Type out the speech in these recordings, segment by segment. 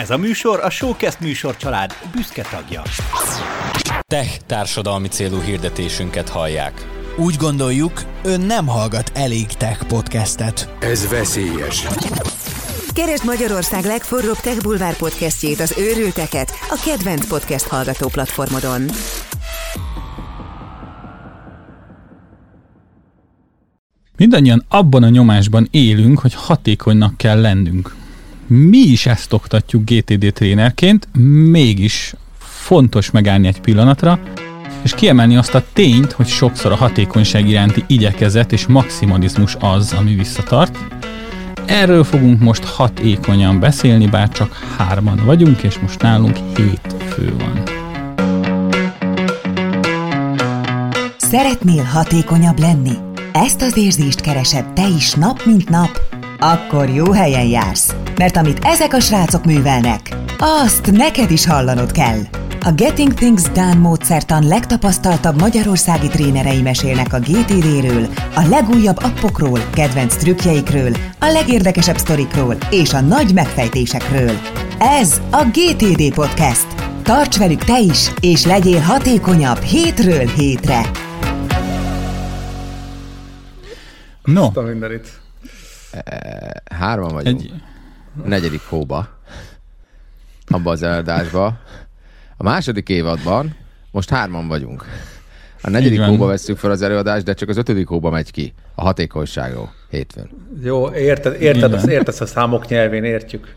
Ez a műsor a Showcast műsor család büszke tagja. Tech társadalmi célú hirdetésünket hallják. Úgy gondoljuk, ön nem hallgat elég tech podcastet. Ez veszélyes. Keresd Magyarország legforróbb Tech Bulvár podcastjét, az őrülteket, a kedvenc podcast hallgató platformodon. Mindannyian abban a nyomásban élünk, hogy hatékonynak kell lennünk. Mi is ezt oktatjuk GTD trénerként, mégis fontos megállni egy pillanatra, és kiemelni azt a tényt, hogy sokszor a hatékonyság iránti igyekezet és maximalizmus az, ami visszatart. Erről fogunk most hatékonyan beszélni, bár csak hárman vagyunk, és most nálunk hét fő van. Szeretnél hatékonyabb lenni? Ezt az érzést keresed te is nap mint nap? Akkor jó helyen jársz, mert amit ezek a srácok művelnek, azt neked is hallanod kell. A Getting Things Done módszertan legtapasztaltabb magyarországi trénerei mesélnek a GTD-ről, a legújabb appokról, kedvenc trükkjeikről, a legérdekesebb sztorikról és a nagy megfejtésekről. Ez a GTD Podcast. Tarts velük te is, és legyél hatékonyabb hétről hétre. No, Azt a mindenit. Hárman vagyunk. egy, A negyedik hóba. Abba az eladásba. A második évadban most hárman vagyunk. A negyedik hóba vesszük fel az előadást, de csak az ötödik hóba megy ki. A hatékonyságról. Hétfőn. Jó, érted, érted, Igen. az, érted a számok nyelvén, értjük.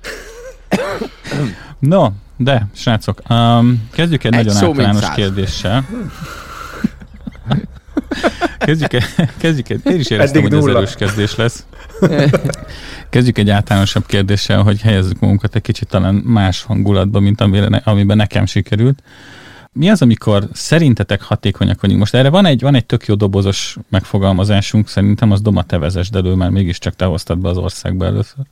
no, de srácok, um, kezdjük egy, Egy nagyon általános száz. kérdéssel. Kezdjük, egy- kezdjük egy, én is éreztem, Eddig hogy ez erős kezdés lesz. Kezdjük egy általánosabb kérdéssel, hogy helyezzük magunkat egy kicsit talán más hangulatba, mint amire, amiben nekem sikerült. Mi az, amikor szerintetek hatékonyak vagyunk? Most erre van egy, van egy tök jó dobozos megfogalmazásunk, szerintem az Doma te vezesd elő, mert mégiscsak te hoztad be az országba először.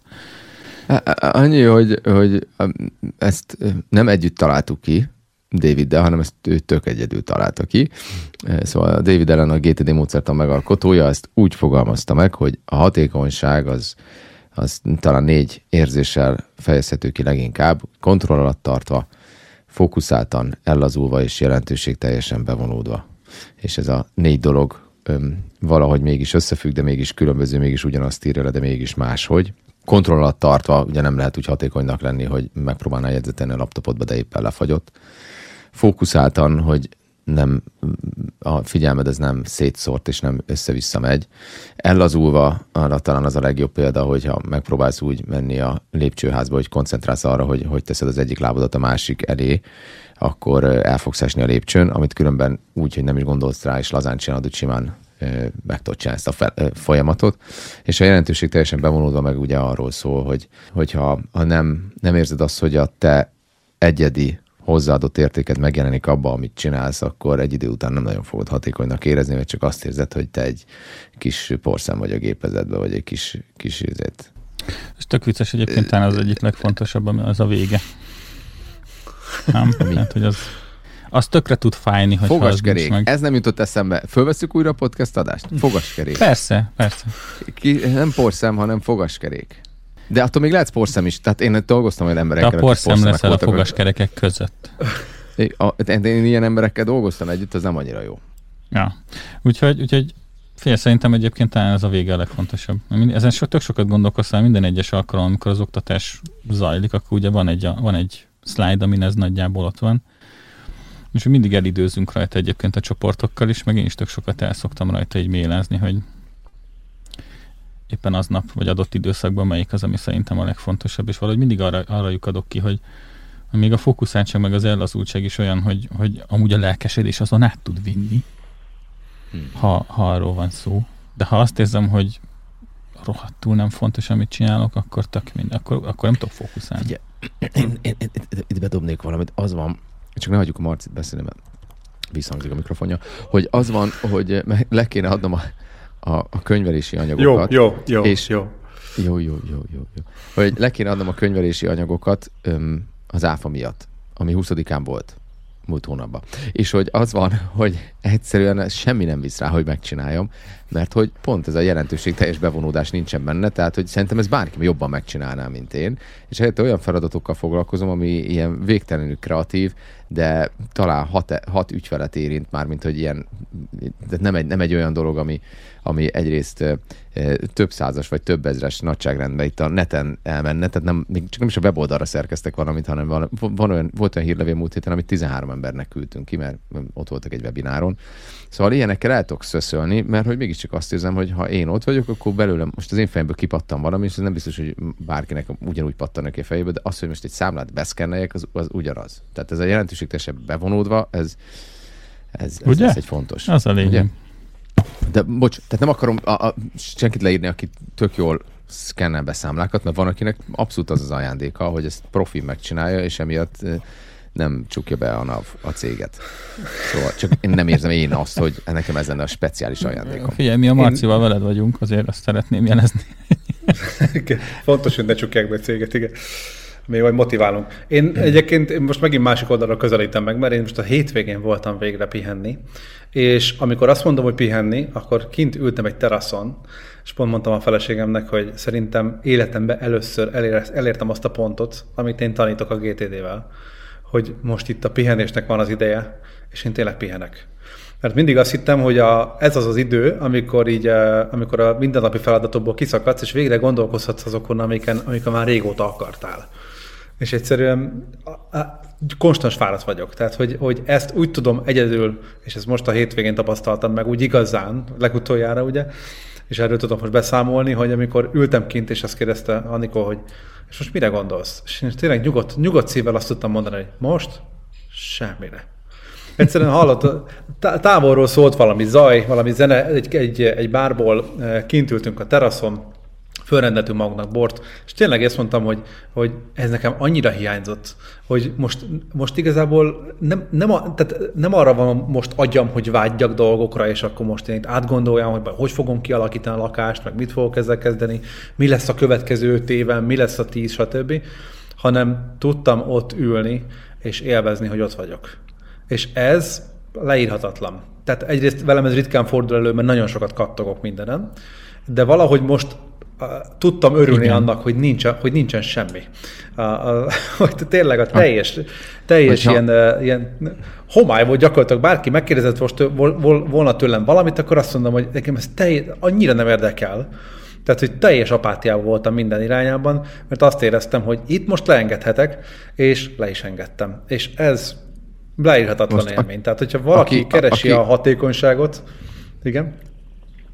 Annyi, hogy, hogy um, ezt nem együtt találtuk ki, Daviddel, hanem ezt ő tök egyedül találta ki. Eh, Szóval a David ellen a GTD módszertan megalkotója ezt úgy fogalmazta meg, hogy a hatékonyság az, az talán négy érzéssel fejezhető ki leginkább, kontroll alatt tartva, fókuszáltan, ellazulva és jelentőség teljesen bevonódva. És ez a négy dolog öm, valahogy mégis összefügg, de mégis különböző, mégis ugyanazt írja le, de mégis máshogy. Kontroll alatt tartva, ugye nem lehet úgy hatékonynak lenni, hogy megpróbálnál jegyzetelni a laptopodba, de éppen lefagyott. Fókuszáltan, hogy nem a figyelmed ez nem szétszórt és nem össze-vissza megy. Ellazulva, arra talán az a legjobb példa, hogyha megpróbálsz úgy menni a lépcsőházba, hogy koncentrálsz arra, hogy hogy teszed az egyik lábadat a másik elé, akkor el fogsz esni a lépcsőn, amit különben úgy, hogy nem is gondolsz rá, és lazán csinálod, úgy simán meg tudod csinálni ezt a fel, folyamatot. És a jelentőség teljesen bevonódva meg ugye arról szól, hogy hogyha ha nem, nem érzed azt, hogy a te egyedi hozzáadott értéked megjelenik abba, amit csinálsz, akkor egy idő után nem nagyon fogod hatékonynak érezni, mert csak azt érzed, hogy te egy kis porszem vagy a gépezetbe, vagy egy kis, kis üzét. És tök vicces egyébként talán az egyik legfontosabb, az a vége. Nem? Hát, hogy az, az tökre tud fájni, hogy Fogaskerék. meg. Ez nem jutott eszembe. Fölveszük újra a podcast adást? Fogaskerék. Persze, persze. Ki, nem porszem, hanem fogaskerék. De attól még lehet porszem is. Tehát én dolgoztam olyan emberekkel, a akik porszem leszel a fogaskerekek között. A, én, én ilyen emberekkel dolgoztam együtt, az nem annyira jó. Ja. Úgyhogy, úgyhogy fél szerintem egyébként talán ez a vége a legfontosabb. Ezen so, tök sokat gondolkoztam minden egyes alkalom, amikor az oktatás zajlik, akkor ugye van egy, van egy slide, amin ez nagyjából ott van. És mindig elidőzünk rajta egyébként a csoportokkal is, meg én is tök sokat el szoktam rajta így mélázni, hogy éppen aznap, vagy adott időszakban melyik az, ami szerintem a legfontosabb, és valahogy mindig arra, arra lyukadok ki, hogy még a fókuszáltság meg az ellazultság is olyan, hogy, hogy amúgy a lelkesedés azon át tud vinni, ha, ha arról van szó. De ha azt érzem, hogy rohadtul nem fontos, amit csinálok, akkor tök mind, akkor, akkor nem tudok fókuszálni. Figyelj, én, én, én, itt bedobnék valamit, az van, csak ne hagyjuk a Marcit beszélni, mert visszhangzik a mikrofonja, hogy az van, hogy le kéne adnom a, a, a könyvelési Jó, anyagokat. jó, jó, És- jó. Jó, jó, jó, jó, jó. Hogy le kéne adnom a könyvelési anyagokat öm, az áfa miatt, ami 20-án volt. múlt hónapban. És hogy az van, hogy egyszerűen semmi nem visz rá, hogy megcsináljam, mert hogy pont ez a jelentőség teljes bevonódás nincsen benne, tehát hogy szerintem ez bárki jobban megcsinálná, mint én, és helyette olyan feladatokkal foglalkozom, ami ilyen végtelenül kreatív, de talán hat, hat ügyfelet érint már, mint hogy ilyen, de nem egy, nem egy olyan dolog, ami, ami egyrészt több százas vagy több ezres nagyságrendben itt a neten elmenne, tehát nem, csak nem is a weboldalra szerkeztek valamit, hanem van, van olyan, volt olyan hírlevél múlt héten, amit 13 embernek küldtünk ki, mert ott voltak egy webináron. Szóval ilyenekkel el tudok szöszölni, mert hogy mégiscsak azt érzem, hogy ha én ott vagyok, akkor belőlem, most az én fejemből kipattam valami, és ez nem biztos, hogy bárkinek ugyanúgy pattan neki a fejébe, de az, hogy most egy számlát beszkenneljek, az, az ugyanaz. Tehát ez a jelentőség teljesen bevonódva, ez, ez, ez, Ugye? ez egy fontos. Az a lényeg. Ugye? De bocs, tehát nem akarom a, a, senkit leírni, aki tök jól szkennel be számlákat, mert van, akinek abszolút az az ajándéka, hogy ezt profi megcsinálja, és emiatt nem csukja be a NAV a céget. Szóval csak én nem érzem én azt, hogy nekem ez lenne a speciális ajándékom. Figyelj, mi a Marcival veled vagyunk, azért azt szeretném jelezni. Fontos, hogy ne csukják be a céget, igen. Mi majd motiválunk. Én egyébként én most megint másik oldalra közelítem meg, mert én most a hétvégén voltam végre pihenni, és amikor azt mondom, hogy pihenni, akkor kint ültem egy teraszon, és pont mondtam a feleségemnek, hogy szerintem életemben először elér, elértem azt a pontot, amit én tanítok a GTD-vel, hogy most itt a pihenésnek van az ideje, és én tényleg pihenek. Mert mindig azt hittem, hogy a, ez az az idő, amikor, így, eh, amikor a mindennapi feladatokból kiszakadsz, és végre gondolkozhatsz azokon, amiken, amiken már régóta akartál. És egyszerűen konstans fáradt vagyok. Tehát, hogy, hogy ezt úgy tudom egyedül, és ezt most a hétvégén tapasztaltam meg úgy igazán, legutoljára ugye, és erről tudom most beszámolni, hogy amikor ültem kint, és azt kérdezte Anikó, hogy és most mire gondolsz? És én tényleg nyugodt, nyugodt szívvel azt tudtam mondani, hogy most semmire. Egyszerűen hallott, tá- távolról szólt valami zaj, valami zene, egy, egy, egy bárból eh, kint ültünk a teraszon, fölrendeltünk magunknak bort, és tényleg ezt mondtam, hogy, hogy ez nekem annyira hiányzott, hogy most, most igazából nem, nem, a, tehát nem arra van most agyam, hogy vágyjak dolgokra, és akkor most én itt átgondoljam, hogy hogy fogom kialakítani a lakást, meg mit fogok ezzel kezdeni, mi lesz a következő öt éven, mi lesz a tíz, stb., hanem tudtam ott ülni, és élvezni, hogy ott vagyok. És ez leírhatatlan. Tehát egyrészt velem ez ritkán fordul elő, mert nagyon sokat kattogok mindenen, de valahogy most tudtam örülni Igen. annak, hogy, nincs, hogy nincsen semmi. Uh, uh, hogy tényleg a teljes, teljes Hogyha- ilyen, ilyen homály volt gyakorlatilag. Bárki megkérdezett most volna tőlem valamit, akkor azt mondom, hogy nekem ez teljes, annyira nem érdekel. Tehát, hogy teljes apátiában voltam minden irányában, mert azt éreztem, hogy itt most leengedhetek, és le is engedtem. És ez leírhatatlan Most a- élmény. Tehát, hogyha valaki aki- a- keresi aki- a hatékonyságot, igen,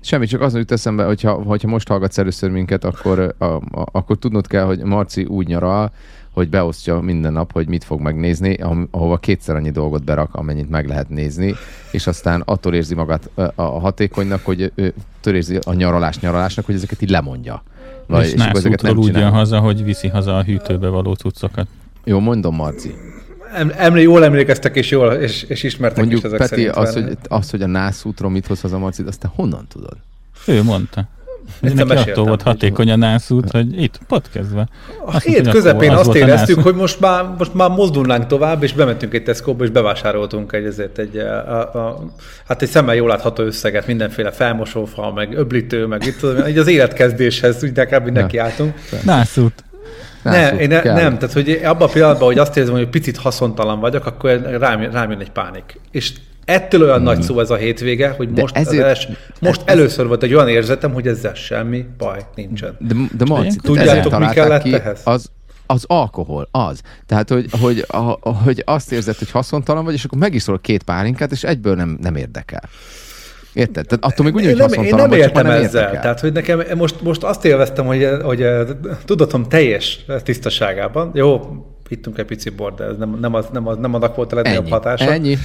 Semmi, csak az jut eszembe, hogyha, hogyha most hallgatsz először minket, akkor, a, a, akkor tudnod kell, hogy Marci úgy nyaral, hogy beosztja minden nap, hogy mit fog megnézni, ahova kétszer annyi dolgot berak, amennyit meg lehet nézni, és aztán attól érzi magát a hatékonynak, hogy attól érzi a nyaralás nyaralásnak, hogy ezeket így lemondja. Vagy, és akkor nászútról úgy jön haza, hogy viszi haza a hűtőbe való cuccokat. Jó, mondom, Marci. Em, emlé, jól emlékeztek, és jól, és, és ismertek Mondjuk is ezek Peti, szerint. az hogy, az, hogy a nászútról mit hoz haza Marci, azt te honnan tudod? Ő mondta. Ezt Neki meséltem, attól volt hatékony a nászút, hogy itt podcastbe. A hét közepén az azt volt a éreztük, hogy most már, most már mozdulnánk tovább, és bementünk egy Tesco-ba, és bevásároltunk egy, ezért egy, a, a, hát egy szemmel jól látható összeget, mindenféle felmosófa, meg öblítő, meg itt tudom, az életkezdéshez úgy inkább neki álltunk. Nászút. Ne, Nászút én ne, kell. nem, tehát hogy abban a pillanatban, hogy azt érzem, hogy picit haszontalan vagyok, akkor rám, rám jön egy pánik. És ettől olyan nagy szó ez a hétvége, hogy. De most, ezért- els, most ez- először volt egy olyan érzetem, hogy ezzel semmi baj nincsen. De, de Marci, Tudjátok, mi kellett ki, ehhez? Az, az alkohol, az. Tehát, hogy, hogy, a, hogy azt érzed, hogy haszontalan vagy, és akkor megiszol két pálinkát, és egyből nem, nem érdekel. Érted? Tehát attól még Én ugyanúgy nem, én nem csak már értem nem ezzel. érdekel. Tehát, hogy nekem most, most azt élveztem, hogy, hogy eh, tudatom teljes tisztaságában. Jó, ittunk egy pici bort, de ez nem, nem, az, nem, az, nem annak volt a legnagyobb Ennyi. hatása. Ennyi.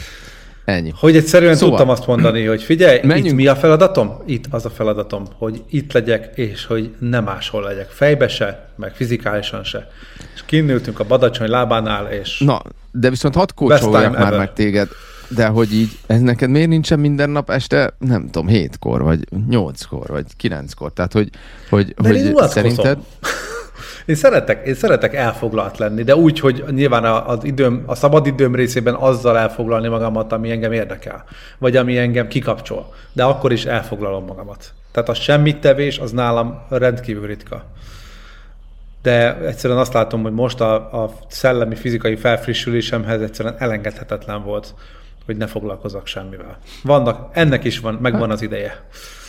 Ennyi. Hogy egyszerűen Szóval- tudtam azt mondani, hogy figyelj, Menjünk- itt mi a feladatom? Itt az a feladatom, hogy itt legyek, és hogy nem máshol legyek. Fejbe se, meg fizikálisan se. És kinnültünk a badacsony lábánál, és Na, de viszont hadd time már ever. meg téged, de hogy így, ez neked miért nincsen minden nap este, nem tudom, hétkor, vagy nyolckor, vagy kilenckor? Tehát, hogy, hogy, én hogy unatkozom. szerinted... Én szeretek, én szeretek elfoglalt lenni, de úgy, hogy nyilván az időm, a szabad időm részében azzal elfoglalni magamat, ami engem érdekel, vagy ami engem kikapcsol. De akkor is elfoglalom magamat. Tehát a semmit tevés az nálam rendkívül ritka. De egyszerűen azt látom, hogy most a, a szellemi, fizikai felfrissülésemhez egyszerűen elengedhetetlen volt, hogy ne foglalkozok semmivel. Vannak, ennek is van, megvan az ideje.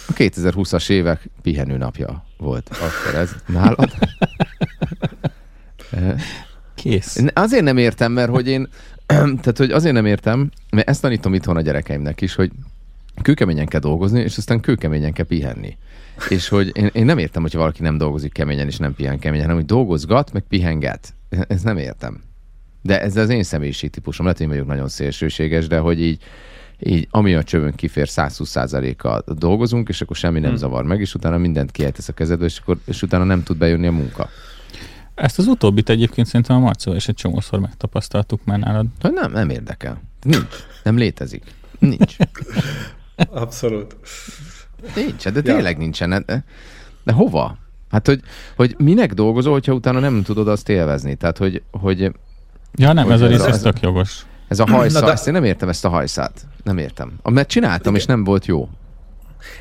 A 2020-as évek pihenő napja volt akkor ez nálad. Kész. Azért nem értem, mert hogy én, tehát hogy azért nem értem, mert ezt tanítom itthon a gyerekeimnek is, hogy kőkeményen kell dolgozni, és aztán kőkeményen kell pihenni. És hogy én, én nem értem, hogy valaki nem dolgozik keményen, és nem pihen keményen, hanem hogy dolgozgat, meg pihenget. Ezt nem értem. De ez az én típusom, lehet, hogy vagyok nagyon szélsőséges, de hogy így, így ami a csövön kifér 120%-kal dolgozunk, és akkor semmi nem hmm. zavar meg, és utána mindent kiejtesz a kezedbe, és, akkor, és utána nem tud bejönni a munka. Ezt az utóbbit egyébként szerintem a Marcó és egy csomószor megtapasztaltuk már nálad. Hogy nem, nem érdekel. Nincs. Nem létezik. Nincs. Abszolút. Nincs, de tényleg ja. nincsen. De, de hova? Hát, hogy, hogy minek dolgozol, hogyha utána nem tudod azt élvezni? Tehát, hogy... hogy ja, nem, ez a rész, ez tök jogos. Ez a hajszál, de... ezt én nem értem, ezt a hajszát. Nem értem. Mert csináltam, Igen. és nem volt jó.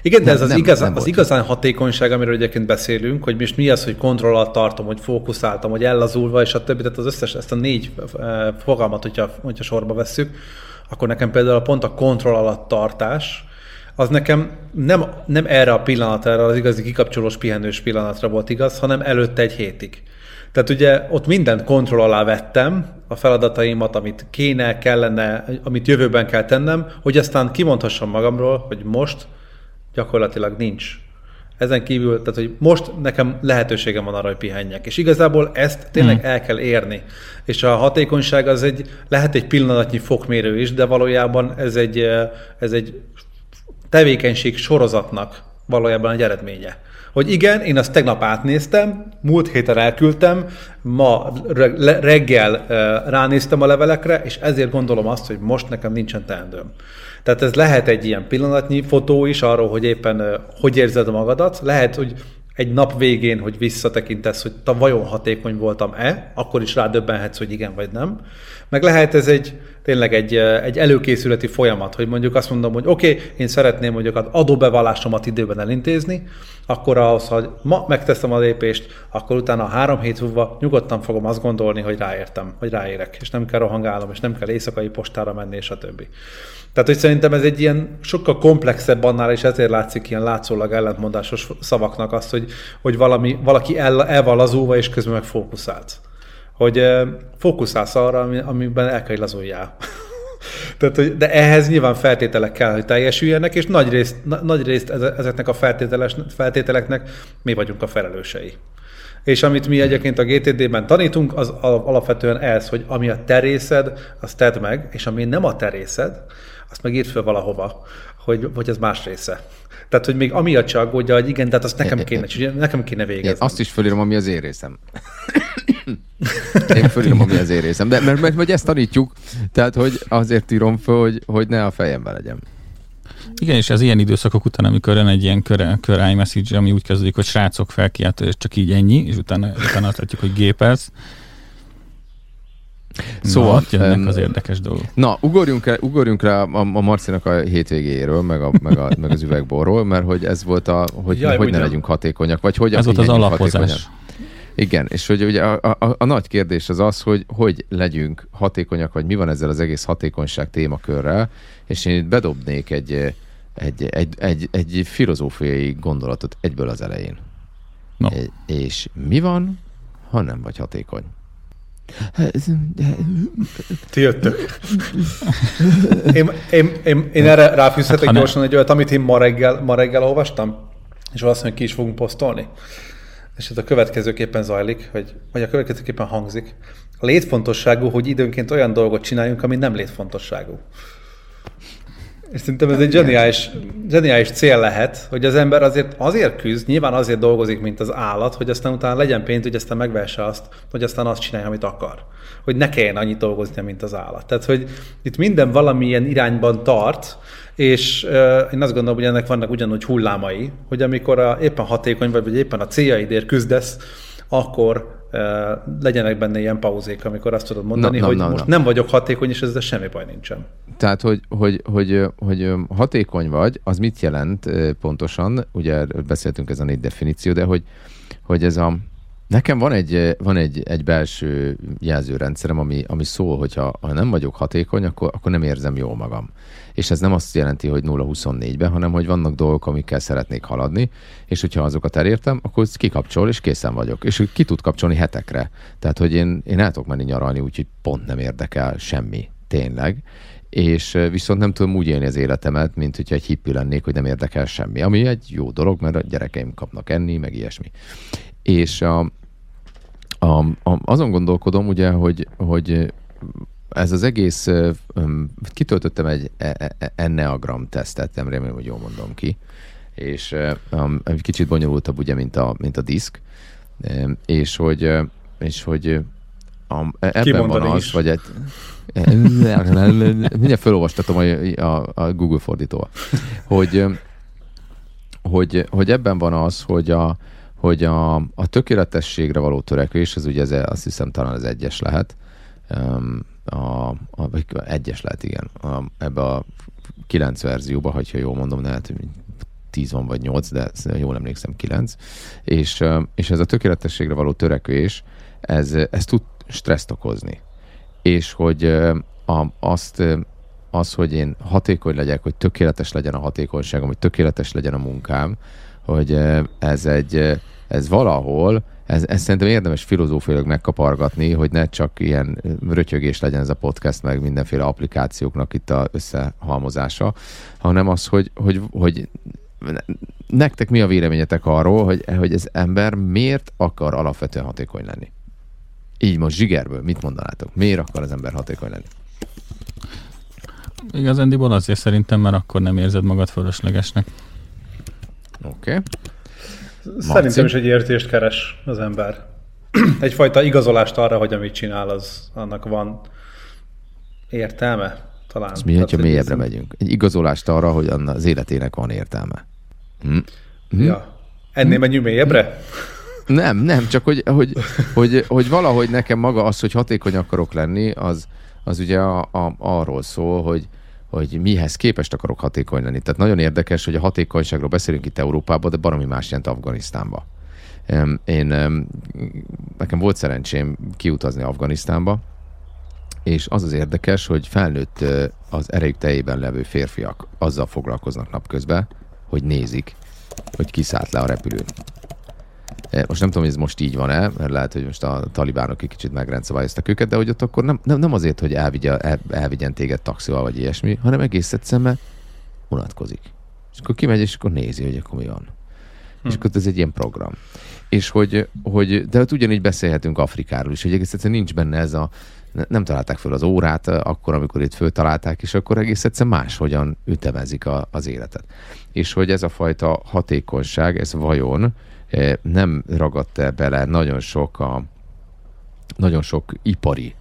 Igen, de ez nem, az, nem, igazán, nem az igazán hatékonyság, amiről egyébként beszélünk, hogy most mi az, hogy kontroll alatt tartom, hogy fókuszáltam, hogy ellazulva, és a többi, tehát az összes, ezt a négy eh, fogalmat, hogyha, hogyha sorba vesszük, akkor nekem például pont a kontroll alatt tartás, az nekem nem, nem erre a pillanat, erre az igazi kikapcsolós pihenős pillanatra volt igaz, hanem előtte egy hétig. Tehát ugye ott mindent kontroll alá vettem, a feladataimat, amit kéne, kellene, amit jövőben kell tennem, hogy aztán kimondhassam magamról, hogy most gyakorlatilag nincs. Ezen kívül, tehát hogy most nekem lehetőségem van arra, hogy pihenjek. És igazából ezt tényleg hmm. el kell érni. És a hatékonyság az egy, lehet egy pillanatnyi fokmérő is, de valójában ez egy, ez egy tevékenység sorozatnak valójában egy eredménye. Hogy igen, én azt tegnap átnéztem, múlt héten elküldtem, ma reggel ránéztem a levelekre, és ezért gondolom azt, hogy most nekem nincsen teendőm. Tehát ez lehet egy ilyen pillanatnyi fotó is arról, hogy éppen hogy érzed magadat, lehet, hogy egy nap végén, hogy visszatekintesz, hogy te vajon hatékony voltam-e, akkor is rádöbbenhetsz, hogy igen vagy nem. Meg lehet ez egy tényleg egy, egy előkészületi folyamat, hogy mondjuk azt mondom, hogy oké, okay, én szeretném mondjuk az adóbevallásomat időben elintézni, akkor ahhoz, hogy ma megteszem a lépést, akkor utána három hét múlva nyugodtan fogom azt gondolni, hogy ráértem, hogy ráérek, és nem kell rohangálnom, és nem kell éjszakai postára menni, és a többi. Tehát, hogy szerintem ez egy ilyen sokkal komplexebb annál, és ezért látszik ilyen látszólag ellentmondásos szavaknak azt, hogy, hogy valami, valaki el, el van lazulva, és közben meg fókuszált. Hogy fókuszálsz arra, amiben el kell lazuljál. Tehát, hogy, de ehhez nyilván feltételek kell, hogy teljesüljenek, és nagy részt, na, nagy részt ezeknek a feltételeknek mi vagyunk a felelősei. És amit mi egyébként a GTD-ben tanítunk, az alapvetően ez, hogy ami a terészed, azt tedd meg, és ami nem a terészed, azt meg írd fel valahova, hogy, hogy ez más része. Tehát, hogy még amiatt se aggódja, hogy igen, tehát azt nekem kéne, nekem kéne végezni. Én azt is fölírom, ami az én részem. Én fölírom, ami az én részem. De mert, mert, mert ezt tanítjuk, tehát, hogy azért írom föl, hogy, hogy ne a fejembe legyen. Igen, és az ilyen időszakok után, amikor jön egy ilyen kör, kör iMessage, ami úgy kezdődik, hogy srácok felkiált, csak így ennyi, és utána, utána azt látjuk, hogy gépelsz, Szóval Na, jönnek az érdekes dolgok. Na, ugorjunk, el, ugorjunk rá a, a Marcinak a hétvégéről, meg, a, meg, a, meg az üvegborról, mert hogy ez volt a, hogy, Jaj, hogy ne legyünk hatékonyak, vagy hogy Ez volt az alapozás. Igen, és hogy ugye a, a, a nagy kérdés az az, hogy hogy legyünk hatékonyak, vagy mi van ezzel az egész hatékonyság témakörrel, és én itt bedobnék egy, egy, egy, egy, egy filozófiai gondolatot egyből az elején. No. E, és mi van, ha nem vagy hatékony? Ti jöttök. Én, én, én, én erre ráfűzhetek hát, gyorsan egy olyat, amit én ma reggel, ma reggel olvastam, és valószínűleg ki is fogunk posztolni. És ez a következőképpen zajlik, hogy, vagy a következőképpen hangzik. A létfontosságú, hogy időnként olyan dolgot csináljunk, ami nem létfontosságú. És szerintem ez egy zseniális, zseniális cél lehet, hogy az ember azért, azért küzd, nyilván azért dolgozik, mint az állat, hogy aztán utána legyen pénz, hogy aztán megvesse azt, hogy aztán azt csinálja, amit akar. Hogy ne kelljen annyit dolgozni, mint az állat. Tehát, hogy itt minden valamilyen irányban tart, és én azt gondolom, hogy ennek vannak ugyanúgy hullámai, hogy amikor a, éppen hatékony vagy, vagy éppen a céljaidért küzdesz, akkor legyenek benne ilyen pauzék, amikor azt tudod mondani, Na, na, hogy na, most na. nem vagyok hatékony, és ezzel semmi baj nincsen. Tehát, hogy, hogy, hogy, hogy hatékony vagy, az mit jelent pontosan? Ugye beszéltünk ez a négy definíció, de hogy, hogy ez a... Nekem van egy, van egy, egy belső jelzőrendszerem, ami, ami szól, hogy ha, ha nem vagyok hatékony, akkor, akkor nem érzem jól magam. És ez nem azt jelenti, hogy 0-24-ben, hanem hogy vannak dolgok, amikkel szeretnék haladni, és hogyha azokat elértem, akkor kikapcsol, és készen vagyok. És ki tud kapcsolni hetekre. Tehát, hogy én, én el tudok menni nyaralni, úgyhogy pont nem érdekel semmi, tényleg. És ö, viszont nem tudom úgy élni az életemet, mint hogyha egy hippi lennék, hogy nem érdekel semmi. Ami egy jó dolog, mert a gyerekeim kapnak enni, meg ilyesmi. És a, a, a, azon gondolkodom, ugye, hogy, hogy ez az egész, kitöltöttem egy e- e- enneagram tesztet, nem remélem, hogy jól mondom ki, és um, egy kicsit bonyolultabb, ugye, mint a, mint a diszk, és hogy, és hogy a, ebben Kimondani van az, is. vagy egy, mindjárt felolvastatom a, a, a Google fordítóval, hogy, hogy, hogy ebben van az, hogy a, hogy a, a tökéletességre való törekvés, ez ugye ez, azt hiszem talán az egyes lehet, a, a, egyes lehet, igen, a, ebbe a kilenc verzióba, hogyha jól mondom, lehet, hogy 10 van vagy 8, de jól emlékszem 9, és, és ez a tökéletességre való törekvés, ez, ez tud stresszt okozni. És hogy a, azt, az, hogy én hatékony legyek, hogy tökéletes legyen a hatékonyságom, hogy tökéletes legyen a munkám, hogy ez egy, ez valahol, ez, ez szerintem érdemes filozófiailag megkapargatni, hogy ne csak ilyen rötyögés legyen ez a podcast, meg mindenféle applikációknak itt a összehalmozása, hanem az, hogy, hogy, hogy nektek mi a véleményetek arról, hogy, hogy ez ember miért akar alapvetően hatékony lenni? Így most zsigerből, mit mondanátok? Miért akar az ember hatékony lenni? Igazándiból azért szerintem, mert akkor nem érzed magad fölöslegesnek. Oké. Okay. Szerintem is egy értést keres az ember. Egyfajta igazolást arra, hogy amit csinál, az annak van értelme, talán. Ez mi, hogyha hogy mélyebbre ez- megyünk? Egy igazolást arra, hogy az életének van értelme. Hm? Ja. Ennél menjünk mélyebbre? Nem, nem, csak hogy, hogy, hogy, hogy valahogy nekem maga az, hogy hatékony akarok lenni, az, az ugye a, a, arról szól, hogy, hogy mihez képest akarok hatékony lenni. Tehát nagyon érdekes, hogy a hatékonyságról beszélünk itt Európában, de baromi más jelent Afganisztánba. Én, em, nekem volt szerencsém kiutazni Afganisztánba, és az az érdekes, hogy felnőtt az erejük teljében levő férfiak azzal foglalkoznak napközben, hogy nézik, hogy kiszállt le a repülőn. E, Most nem tudom, hogy ez most így van-e, mert lehet, hogy most a talibánok egy kicsit megrendszabályoztak őket, de hogy ott akkor nem, nem, nem azért, hogy elvigye, el, elvigyen téged taxival vagy ilyesmi, hanem egész egyszerűen mert unatkozik. És akkor kimegy, és akkor nézi, hogy akkor mi van. Hm. És akkor ez egy ilyen program. És hogy, hogy de ott ugyanígy beszélhetünk Afrikáról is, hogy egész egyszerűen nincs benne ez a ne- nem találták föl az órát eh, akkor, amikor itt föltalálták, és akkor egész egyszerűen máshogyan ütemezik a, az életet. És hogy ez a fajta hatékonyság, ez vajon eh, nem ragadt-e bele nagyon sok a nagyon sok ipari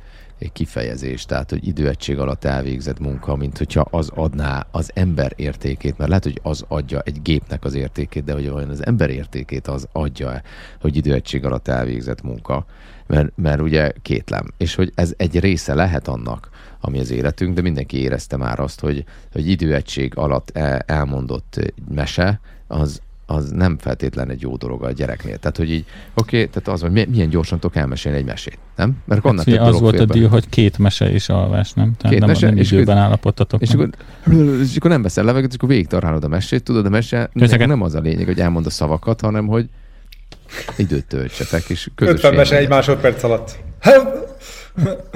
kifejezés, tehát hogy időegység alatt elvégzett munka, mint hogyha az adná az ember értékét, mert lehet, hogy az adja egy gépnek az értékét, de hogy olyan az ember értékét az adja, hogy időegység alatt elvégzett munka, mert, mert ugye kétlem. És hogy ez egy része lehet annak, ami az életünk, de mindenki érezte már azt, hogy, hogy időegység alatt el, elmondott mese, az, az nem feltétlen egy jó dolog a gyereknél. Tehát, hogy így, oké, okay, tehát az, hogy mi- milyen gyorsan tudok elmesélni egy mesét, nem? Mert annak Hát, több az volt a díj, hogy két mese és alvás, nem? Tehát Két nem, mese, nem és időben akkor- állapottatok. És meg. akkor, és akkor nem veszel levegőt, és akkor végig tarálod a mesét, tudod, a mese Közeket- nem az a lényeg, hogy elmond a szavakat, hanem hogy időt töltsetek, és közös 50 mese egy másodperc alatt.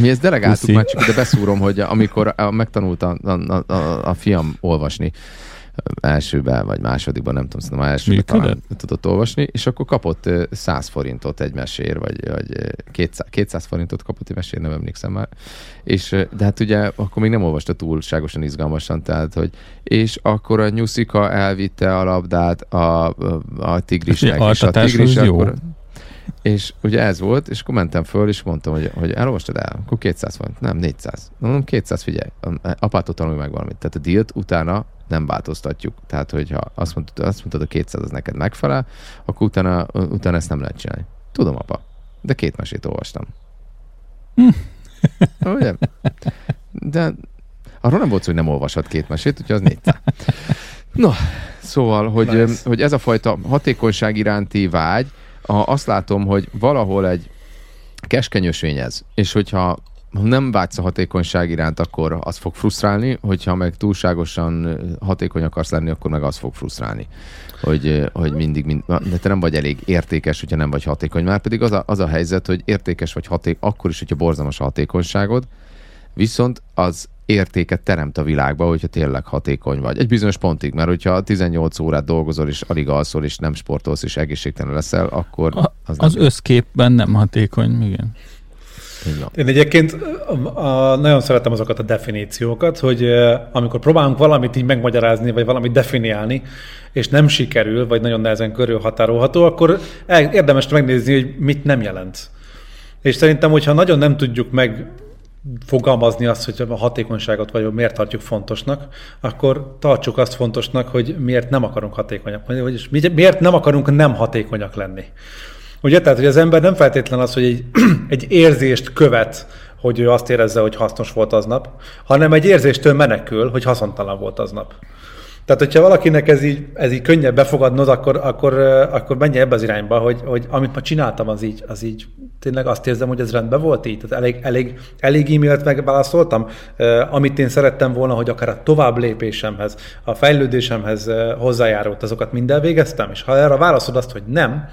Mi ezt delegáltuk Puszi. már, csak ide beszúrom, hogy amikor a, megtanult a, a, a, a fiam olvasni, elsőben vagy másodikban, nem tudom, szerintem elsőben talán tudott olvasni, és akkor kapott ö, 100 forintot egy mesér, vagy, vagy ö, 200, 200 forintot kapott egy mesér, nem emlékszem már. És, de hát ugye akkor még nem olvasta túlságosan izgalmasan, tehát, hogy és akkor a nyuszika elvitte a labdát a, a, tigrisnek, és a tigris az jó. És ugye ez volt, és akkor mentem föl, és mondtam, hogy, hogy elolvastad el? Akkor 200 van. Nem, 400. Mondom, 200, figyelj, apától tanulj meg valamit. Tehát a dílt utána nem változtatjuk. Tehát, hogyha azt mondtad, azt mondtad a 200 az neked megfelel, akkor utána, utána ezt nem lehet csinálni. Tudom, apa, de két mesét olvastam. Hm. Ugye? De arról nem volt szó, hogy nem olvashat két mesét, úgyhogy az 400. No, szóval, hogy, nice. hogy ez a fajta hatékonyság iránti vágy, ha azt látom, hogy valahol egy keskeny ez, és hogyha nem vágysz a hatékonyság iránt, akkor az fog frusztrálni, hogyha meg túlságosan hatékony akarsz lenni, akkor meg az fog frusztrálni. Hogy, hogy mindig, mind, de te nem vagy elég értékes, hogyha nem vagy hatékony. Már pedig az a, az a helyzet, hogy értékes vagy hatékony, akkor is, hogyha borzalmas a hatékonyságod, viszont az értéket teremt a világba, hogyha tényleg hatékony vagy. Egy bizonyos pontig, mert hogyha 18 órát dolgozol, és alig alszol, és nem sportolsz, és egészségtelen leszel, akkor az, az nem összképben nem hatékony, igen. Én egyébként a, a, nagyon szeretem azokat a definíciókat, hogy amikor próbálunk valamit így megmagyarázni, vagy valamit definiálni, és nem sikerül, vagy nagyon nehezen körülhatárolható, akkor érdemes megnézni, hogy mit nem jelent. És szerintem, hogyha nagyon nem tudjuk meg fogalmazni azt, hogy a hatékonyságot vagy miért tartjuk fontosnak, akkor tartsuk azt fontosnak, hogy miért nem akarunk hatékonyak, vagyis miért nem akarunk nem hatékonyak lenni. Ugye, tehát, hogy az ember nem feltétlen az, hogy egy, egy érzést követ, hogy ő azt érezze, hogy hasznos volt aznap, hanem egy érzéstől menekül, hogy haszontalan volt aznap. Tehát, hogyha valakinek ez így, ez így könnyebb befogadnod, akkor, akkor, akkor menjen ebbe az irányba, hogy, hogy amit ma csináltam, az így, az így tényleg azt érzem, hogy ez rendben volt így. Tehát elég, elég, elég e-mailt megválaszoltam, amit én szerettem volna, hogy akár a tovább lépésemhez, a fejlődésemhez hozzájárult, azokat mind elvégeztem, és ha erre válaszod azt, hogy nem,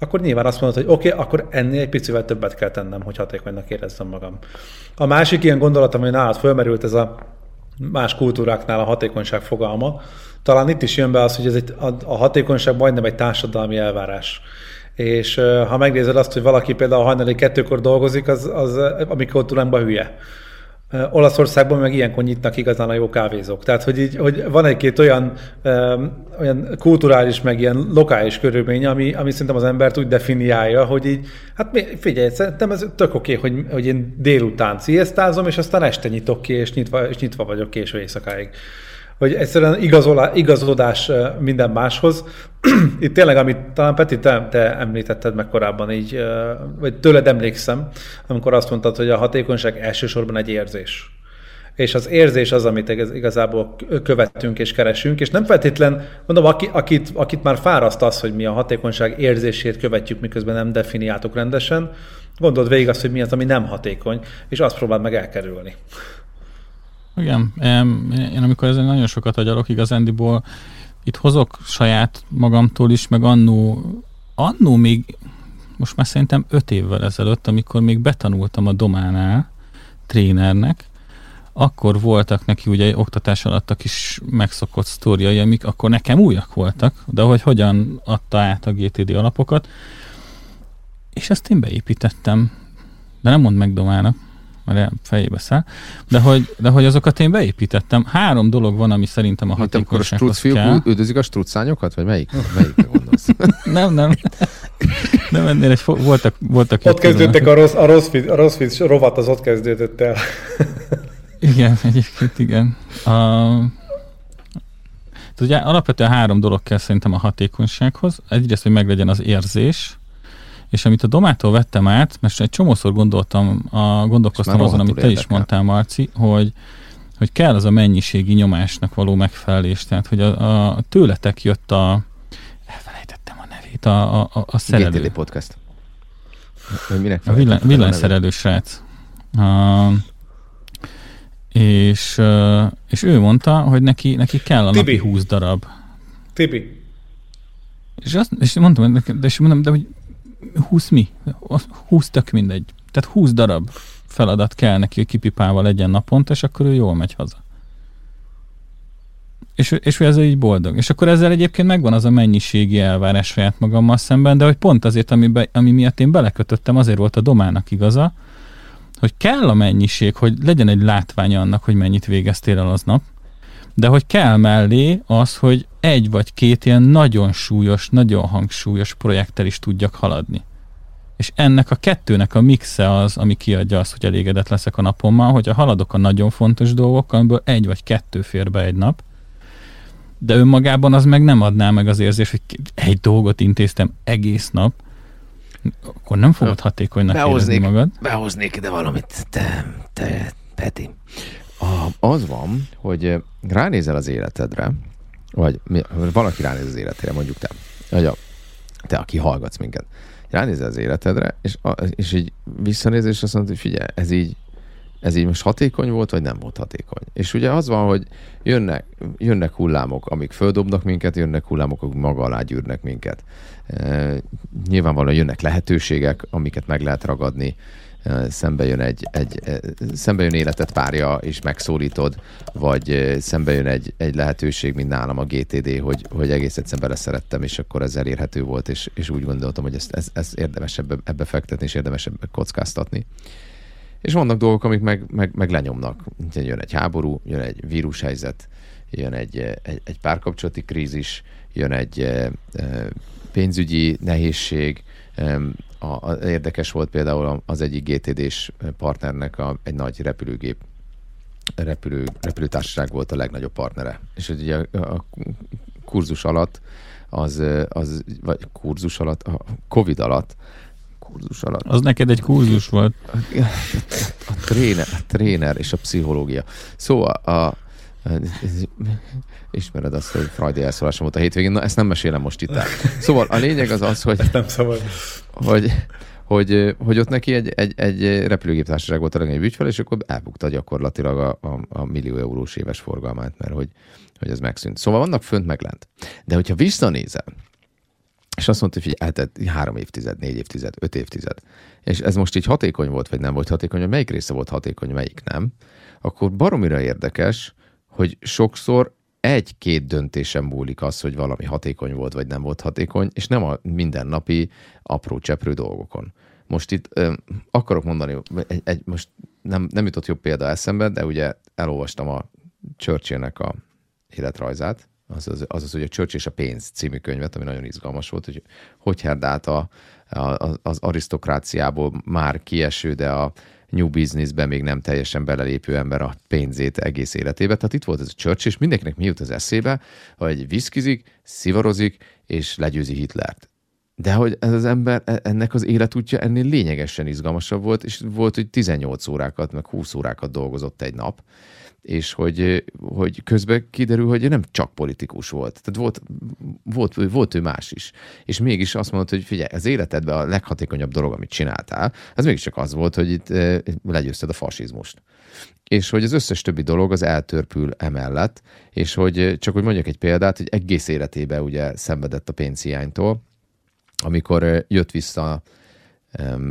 akkor nyilván azt mondod, hogy oké, okay, akkor ennél egy picivel többet kell tennem, hogy hatékonynak érezzem magam. A másik ilyen gondolatom, hogy nálad fölmerült ez a más kultúráknál a hatékonyság fogalma, talán itt is jön be az, hogy ez egy, a, hatékonyság majdnem egy társadalmi elvárás. És ha megnézed azt, hogy valaki például hajnali kettőkor dolgozik, az, az a mi kultúránkban hülye. Olaszországban meg ilyenkor nyitnak igazán a jó kávézók. Tehát, hogy, így, hogy van egy-két olyan, olyan kulturális, meg ilyen lokális körülmény, ami, ami szerintem az embert úgy definiálja, hogy így, hát figyelj, szerintem ez tök oké, okay, hogy, hogy én délután sziasztázom, és aztán este nyitok ki, és nyitva, és nyitva vagyok késő éjszakáig hogy egyszerűen igazolá, igazodás minden máshoz. Itt tényleg, amit talán Peti, te, te említetted meg korábban így, vagy tőled emlékszem, amikor azt mondtad, hogy a hatékonyság elsősorban egy érzés. És az érzés az, amit igazából követünk és keresünk, és nem feltétlen, mondom, akit, akit már fáraszt az, hogy mi a hatékonyság érzését követjük, miközben nem definiáltuk rendesen, gondold végig azt, hogy mi az, ami nem hatékony, és azt próbáld meg elkerülni. Igen, én amikor ezen nagyon sokat agyalok igazándiból, itt hozok saját magamtól is, meg annó, annó még, most már szerintem öt évvel ezelőtt, amikor még betanultam a dománál trénernek, akkor voltak neki ugye oktatás alatt a kis megszokott sztoriai, amik akkor nekem újak voltak, de hogy hogyan adta át a GTD alapokat, és ezt én beépítettem, de nem mond meg Domának, mert fejébe száll, de hogy, de hogy azokat én beépítettem. Három dolog van, ami szerintem a hatékonysághoz kell. Akkor a üldözik a struccányokat, vagy melyik? Melyikre gondolsz? nem, nem. Nem, ennél egy, voltak, voltak Ott kezdődtek a rossz, a rossz, a rossz fit rovat, az ott kezdődött el. igen, egyébként igen. A, ugye alapvetően három dolog kell szerintem a hatékonysághoz. Egyrészt, hogy meglegyen az érzés, és amit a Domától vettem át, mert egy csomószor gondoltam, a, gondolkoztam azon, amit te érdekel. is mondtál, Marci, hogy, hogy kell az a mennyiségi nyomásnak való megfelelés. Tehát, hogy a, a tőletek jött a elfelejtettem a nevét, a, a, a szerelő. GTD podcast. Minek a villany, villanyszerelő srác. A, és, és ő mondta, hogy neki, neki kell a Tibi. napi 20 darab. Tibi. És, azt, és mondtam, de, és mondom, de hogy 20 mi? 20 tök mindegy. Tehát 20 darab feladat kell neki, hogy kipipálva legyen naponta, és akkor ő jól megy haza. És, és ő ezzel így boldog. És akkor ezzel egyébként megvan az a mennyiségi elvárás saját magammal szemben, de hogy pont azért, ami, be, ami miatt én belekötöttem, azért volt a domának igaza, hogy kell a mennyiség, hogy legyen egy látvány annak, hogy mennyit végeztél el aznap, de hogy kell mellé az, hogy egy vagy két ilyen nagyon súlyos, nagyon hangsúlyos projekttel is tudjak haladni. És ennek a kettőnek a mixe az, ami kiadja azt, hogy elégedett leszek a napommal, hogyha haladok a nagyon fontos dolgokkal, amiből egy vagy kettő fér be egy nap, de önmagában az meg nem adná meg az érzést, hogy egy dolgot intéztem egész nap, akkor nem fogod hatékonynak Behoznék, érezni magad. behoznék ide valamit, te, te Peti. Az van, hogy ránézel az életedre, vagy valaki ránéz az életére, mondjuk te, vagy a, te, aki hallgatsz minket, ránézel az életedre, és, a, és így visszanézel, és azt mondod, hogy figyelj, ez így, ez így most hatékony volt, vagy nem volt hatékony. És ugye az van, hogy jönnek, jönnek hullámok, amik földobnak minket, jönnek hullámok, amik maga alá gyűrnek minket. E, nyilvánvalóan jönnek lehetőségek, amiket meg lehet ragadni, szembe jön egy, egy szembe jön életet párja, és megszólítod, vagy szembe jön egy, egy lehetőség, mint nálam a GTD, hogy, hogy egész egyszerűen beleszerettem, és akkor ez elérhető volt, és, és úgy gondoltam, hogy ezt, ezt, ezt érdemes ebbe, ebbe fektetni, és érdemes ebbe kockáztatni. És vannak dolgok, amik meg, meg, meg lenyomnak. Jön egy háború, jön egy vírushelyzet, jön egy, egy, egy párkapcsolati krízis, jön egy pénzügyi nehézség. A, a, érdekes volt például az egyik GTD-s partnernek a, egy nagy repülőgép repülő, repülőtársaság volt a legnagyobb partnere. És ugye a, a kurzus alatt az, az, vagy kurzus alatt, a Covid alatt kurzus alatt. Az neked egy kurzus volt. A tréner, a tréner és a pszichológia. Szóval a, Ismered azt, hogy Freudi elszólásom volt a hétvégén, na ezt nem mesélem most itt el. Szóval a lényeg az az, hogy, Nem szabad. Hogy, hogy, hogy ott neki egy, egy, egy repülőgéptársaság volt a legnagyobb ügyfel, és akkor elbukta gyakorlatilag a, a, a millió eurós éves forgalmát, mert hogy, hogy ez megszűnt. Szóval vannak fönt meg lent. De hogyha visszanézel, és azt mondta, hogy eltett három évtized, négy évtized, öt évtized, és ez most így hatékony volt, vagy nem volt hatékony, vagy melyik része volt hatékony, melyik nem, akkor baromira érdekes, hogy sokszor egy-két döntésem múlik az, hogy valami hatékony volt, vagy nem volt hatékony, és nem a mindennapi apró cseprő dolgokon. Most itt ö, akarok mondani, egy, egy, most nem, nem jutott jobb példa eszembe, de ugye elolvastam a Churchillnek a életrajzát, az az, az, az hogy a Churchill és a pénz című könyvet, ami nagyon izgalmas volt, hogy hogy herdált a, a, az arisztokráciából már kieső, de a new businessbe még nem teljesen belelépő ember a pénzét egész életébe. Tehát itt volt ez a Churchill, és mindenkinek mi jut az eszébe, hogy viszkizik, szivarozik, és legyőzi Hitlert. De hogy ez az ember, e- ennek az életútja ennél lényegesen izgalmasabb volt, és volt, hogy 18 órákat, meg 20 órákat dolgozott egy nap, és hogy, hogy közben kiderül, hogy nem csak politikus volt. Tehát volt, volt, volt ő más is. És mégis azt mondta, hogy figyelj, az életedben a leghatékonyabb dolog, amit csináltál, az mégiscsak az volt, hogy itt legyőzted a fasizmust. És hogy az összes többi dolog az eltörpül emellett, és hogy csak hogy mondjak egy példát, hogy egész életében ugye szenvedett a pénzhiánytól, amikor jött vissza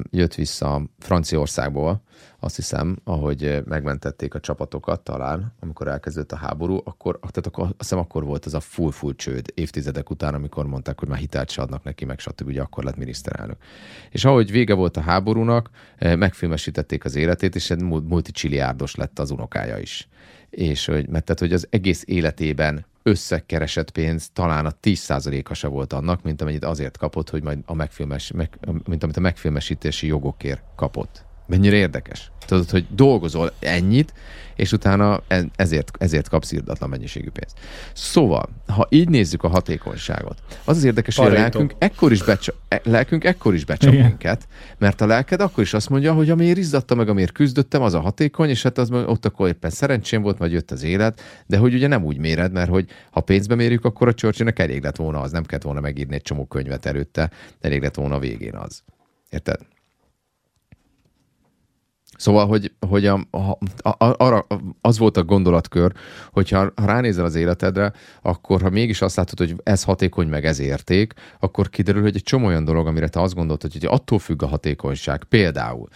jött vissza Franciaországból, azt hiszem, ahogy megmentették a csapatokat talán, amikor elkezdődött a háború, akkor, tehát akkor, azt hiszem akkor volt az a full-full csőd évtizedek után, amikor mondták, hogy már hitelt se adnak neki, meg stb. Ugye akkor lett miniszterelnök. És ahogy vége volt a háborúnak, megfilmesítették az életét, és egy multicsiliárdos lett az unokája is. És hogy, mert tehát, hogy az egész életében összekeresett pénz talán a 10%-a se volt annak, mint amennyit azért kapott, hogy majd a megfilmes, meg, mint amit a megfilmesítési jogokért kapott. Mennyire érdekes? Tudod, hogy dolgozol ennyit, és utána e- ezért, ezért kapsz irdatlan mennyiségű pénzt. Szóval, ha így nézzük a hatékonyságot, az az érdekes, hogy a lelkünk ekkor is, becsap, e- lelkünk ekkor is becsap Igen. minket, mert a lelked akkor is azt mondja, hogy amiért izzadta meg, amiért küzdöttem, az a hatékony, és hát az ott akkor éppen szerencsém volt, vagy jött az élet, de hogy ugye nem úgy méred, mert hogy ha pénzbe mérjük, akkor a Churchillnek elég lett volna az, nem kellett volna megírni egy csomó könyvet előtte, elég lett volna a végén az. Érted? Szóval, hogy, hogy a, a, a, arra, az volt a gondolatkör, hogyha ha ránézel az életedre, akkor ha mégis azt látod, hogy ez hatékony, meg ez érték, akkor kiderül, hogy egy csomó olyan dolog, amire te azt gondoltad, hogy attól függ a hatékonyság. Például,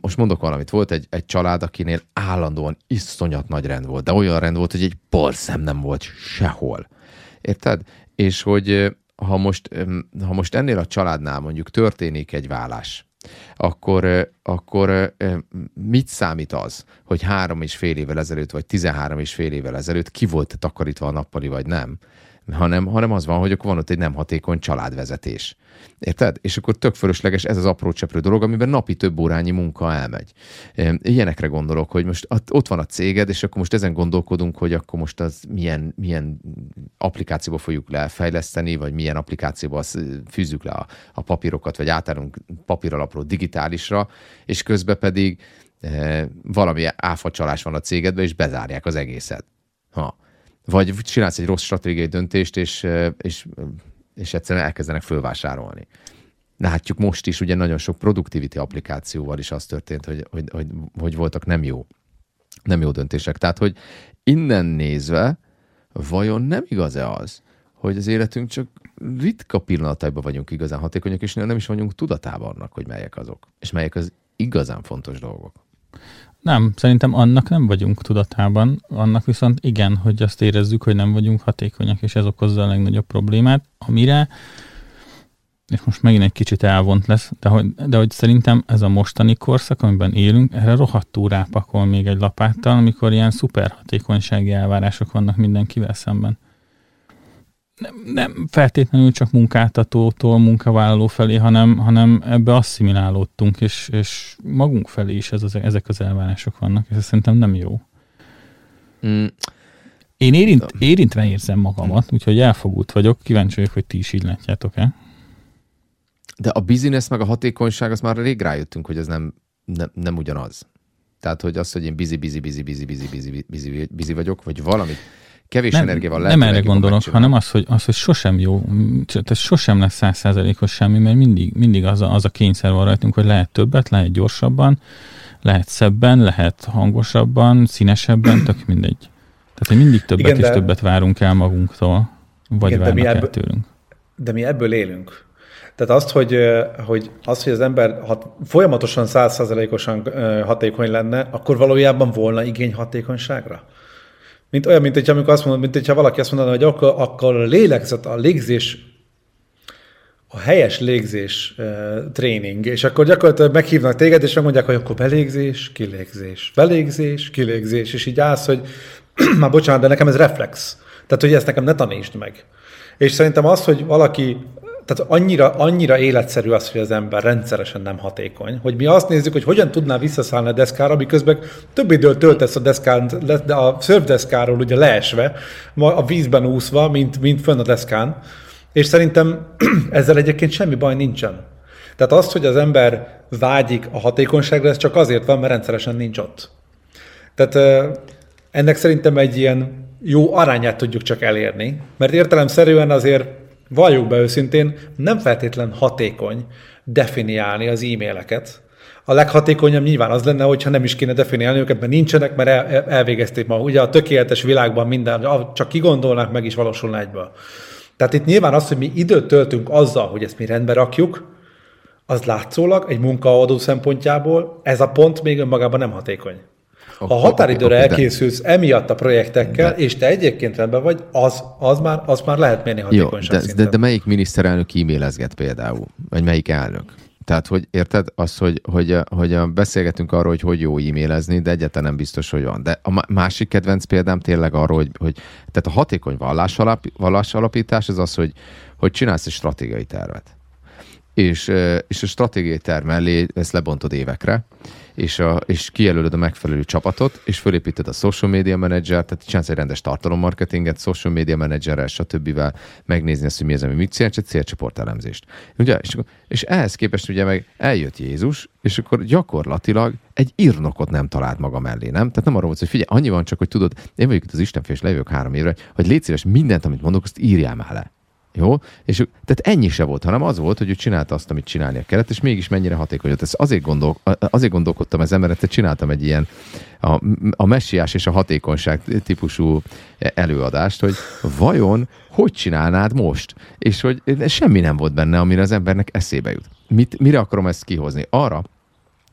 most mondok valamit, volt egy, egy család, akinél állandóan iszonyat nagy rend volt, de olyan rend volt, hogy egy porszem nem volt sehol. Érted? És hogy ha most, ha most ennél a családnál mondjuk történik egy vállás, akkor, akkor mit számít az, hogy három és fél évvel ezelőtt, vagy tizenhárom és fél évvel ezelőtt ki volt takarítva a nappali, vagy nem? Hanem, hanem az van, hogy akkor van ott egy nem hatékony családvezetés. Érted? És akkor tök fölösleges ez az apró cseprő dolog, amiben napi több órányi munka elmegy. Ilyenekre gondolok, hogy most ott van a céged, és akkor most ezen gondolkodunk, hogy akkor most az milyen, milyen applikációba fogjuk lefejleszteni, vagy milyen applikációba fűzzük le a, a papírokat, vagy átállunk papíralapról digitálisra, és közben pedig e, valami áfacsalás van a cégedben, és bezárják az egészet. Ha. Vagy csinálsz egy rossz stratégiai döntést, és, és és egyszerűen elkezdenek fölvásárolni. Látjuk most is, ugye nagyon sok productivity applikációval is az történt, hogy, hogy, hogy, hogy voltak nem jó, nem jó döntések. Tehát, hogy innen nézve, vajon nem igaz-e az, hogy az életünk csak ritka pillanataiban vagyunk igazán hatékonyak, és nem is vagyunk tudatában annak, hogy melyek azok, és melyek az igazán fontos dolgok. Nem, szerintem annak nem vagyunk tudatában, annak viszont igen, hogy azt érezzük, hogy nem vagyunk hatékonyak, és ez okozza a legnagyobb problémát, amire, és most megint egy kicsit elvont lesz, de hogy, de hogy szerintem ez a mostani korszak, amiben élünk, erre rohadtú rápakol még egy lapáttal, amikor ilyen szuper hatékonysági elvárások vannak mindenkivel szemben nem, nem feltétlenül csak munkáltatótól munkavállaló felé, hanem, hanem ebbe asszimilálódtunk, és, és magunk felé is ez az, ezek az elvárások vannak, és ez szerintem nem jó. Mm. Én érint, érintve érzem magamat, úgyhogy elfogult vagyok, kíváncsi vagyok, hogy ti is így látjátok-e. De a business meg a hatékonyság, az már rég rájöttünk, hogy ez nem, nem, nem ugyanaz. Tehát, hogy az, hogy én busy, busy, busy, busy, busy, busy, busy, busy vagyok, vagy valamit kevés nem, energiával lehet. Nem erre gondolok, hanem az hogy, az, hogy sosem jó, tehát sosem lesz százszázalékos semmi, mert mindig, mindig az, a, az a kényszer van rajtunk, hogy lehet többet, lehet gyorsabban, lehet szebben, lehet hangosabban, színesebben, tök mindegy. Tehát, hogy mindig többet Igen, és de... többet várunk el magunktól, vagy Igen, várnak de mi ebből, el tőlünk. De mi ebből élünk. Tehát azt, hogy, hogy, az, hogy az ember hat, folyamatosan százszázalékosan hatékony lenne, akkor valójában volna igény hatékonyságra? Mint olyan, mint hogyha amikor azt mondod, mint hogyha valaki azt mondaná, hogy akkor, akkor a lélegzet, a légzés, a helyes légzés uh, tréning, és akkor gyakorlatilag meghívnak téged, és megmondják, hogy akkor belégzés, kilégzés, belégzés, kilégzés, és így állsz, hogy már bocsánat, de nekem ez reflex. Tehát, hogy ezt nekem ne tanítsd meg. És szerintem az, hogy valaki tehát annyira, annyira életszerű az, hogy az ember rendszeresen nem hatékony, hogy mi azt nézzük, hogy hogyan tudná visszaszállni a deszkára, miközben több időt töltesz a deszkán, a szörfdeszkáról ugye leesve, a vízben úszva, mint, mint fönn a deszkán, és szerintem ezzel egyébként semmi baj nincsen. Tehát az, hogy az ember vágyik a hatékonyságra, ez csak azért van, mert rendszeresen nincs ott. Tehát ennek szerintem egy ilyen jó arányát tudjuk csak elérni, mert értelemszerűen azért valljuk be őszintén, nem feltétlen hatékony definiálni az e-maileket. A leghatékonyabb nyilván az lenne, hogyha nem is kéne definiálni őket, mert nincsenek, mert el, elvégezték ma. Ugye a tökéletes világban minden, csak kigondolnak, meg is valósulna egyből. Tehát itt nyilván az, hogy mi időt töltünk azzal, hogy ezt mi rendbe rakjuk, az látszólag egy munkaadó szempontjából ez a pont még önmagában nem hatékony. Ha határidőre elkészülsz emiatt a projektekkel, de, és te egyébként rendben vagy, az, az, már, az már lehet mérni hatékonyság Jó, de, de, de melyik miniszterelnök e-mailezget például? Vagy melyik elnök? Tehát, hogy érted, az, hogy, hogy, hogy beszélgetünk arról, hogy hogy jó e-mailezni, de egyáltalán nem biztos, hogy van. De a másik kedvenc példám tényleg arról, hogy, hogy tehát a hatékony vallás, alap, vallás alapítás az az, hogy, hogy csinálsz egy stratégiai tervet. És, és a stratégiai terv mellé ezt lebontod évekre, és, a, és kijelölöd a megfelelő csapatot, és fölépíted a social media manager, tehát csinálsz egy rendes tartalommarketinget, social media managerrel, stb. megnézni azt, hogy mi az, ami mit csinál, egy célcsoport elemzést. Ugye? És, és ehhez képest ugye meg eljött Jézus, és akkor gyakorlatilag egy írnokot nem talált maga mellé, nem? Tehát nem arról volt, hogy figyelj, annyi van csak, hogy tudod, én vagyok itt az Istenfő, és lejövök három évre, hogy légy szíves, mindent, amit mondok, azt írjál már le. Jó? És tehát ennyi se volt, hanem az volt, hogy ő csinálta azt, amit csinálnia kellett, és mégis mennyire hatékony volt. Ezt azért, gondol, azért gondolkodtam ezen, mert csináltam egy ilyen a, a messiás és a hatékonyság típusú előadást, hogy vajon hogy csinálnád most? És hogy semmi nem volt benne, amire az embernek eszébe jut. Mit, mire akarom ezt kihozni? Arra,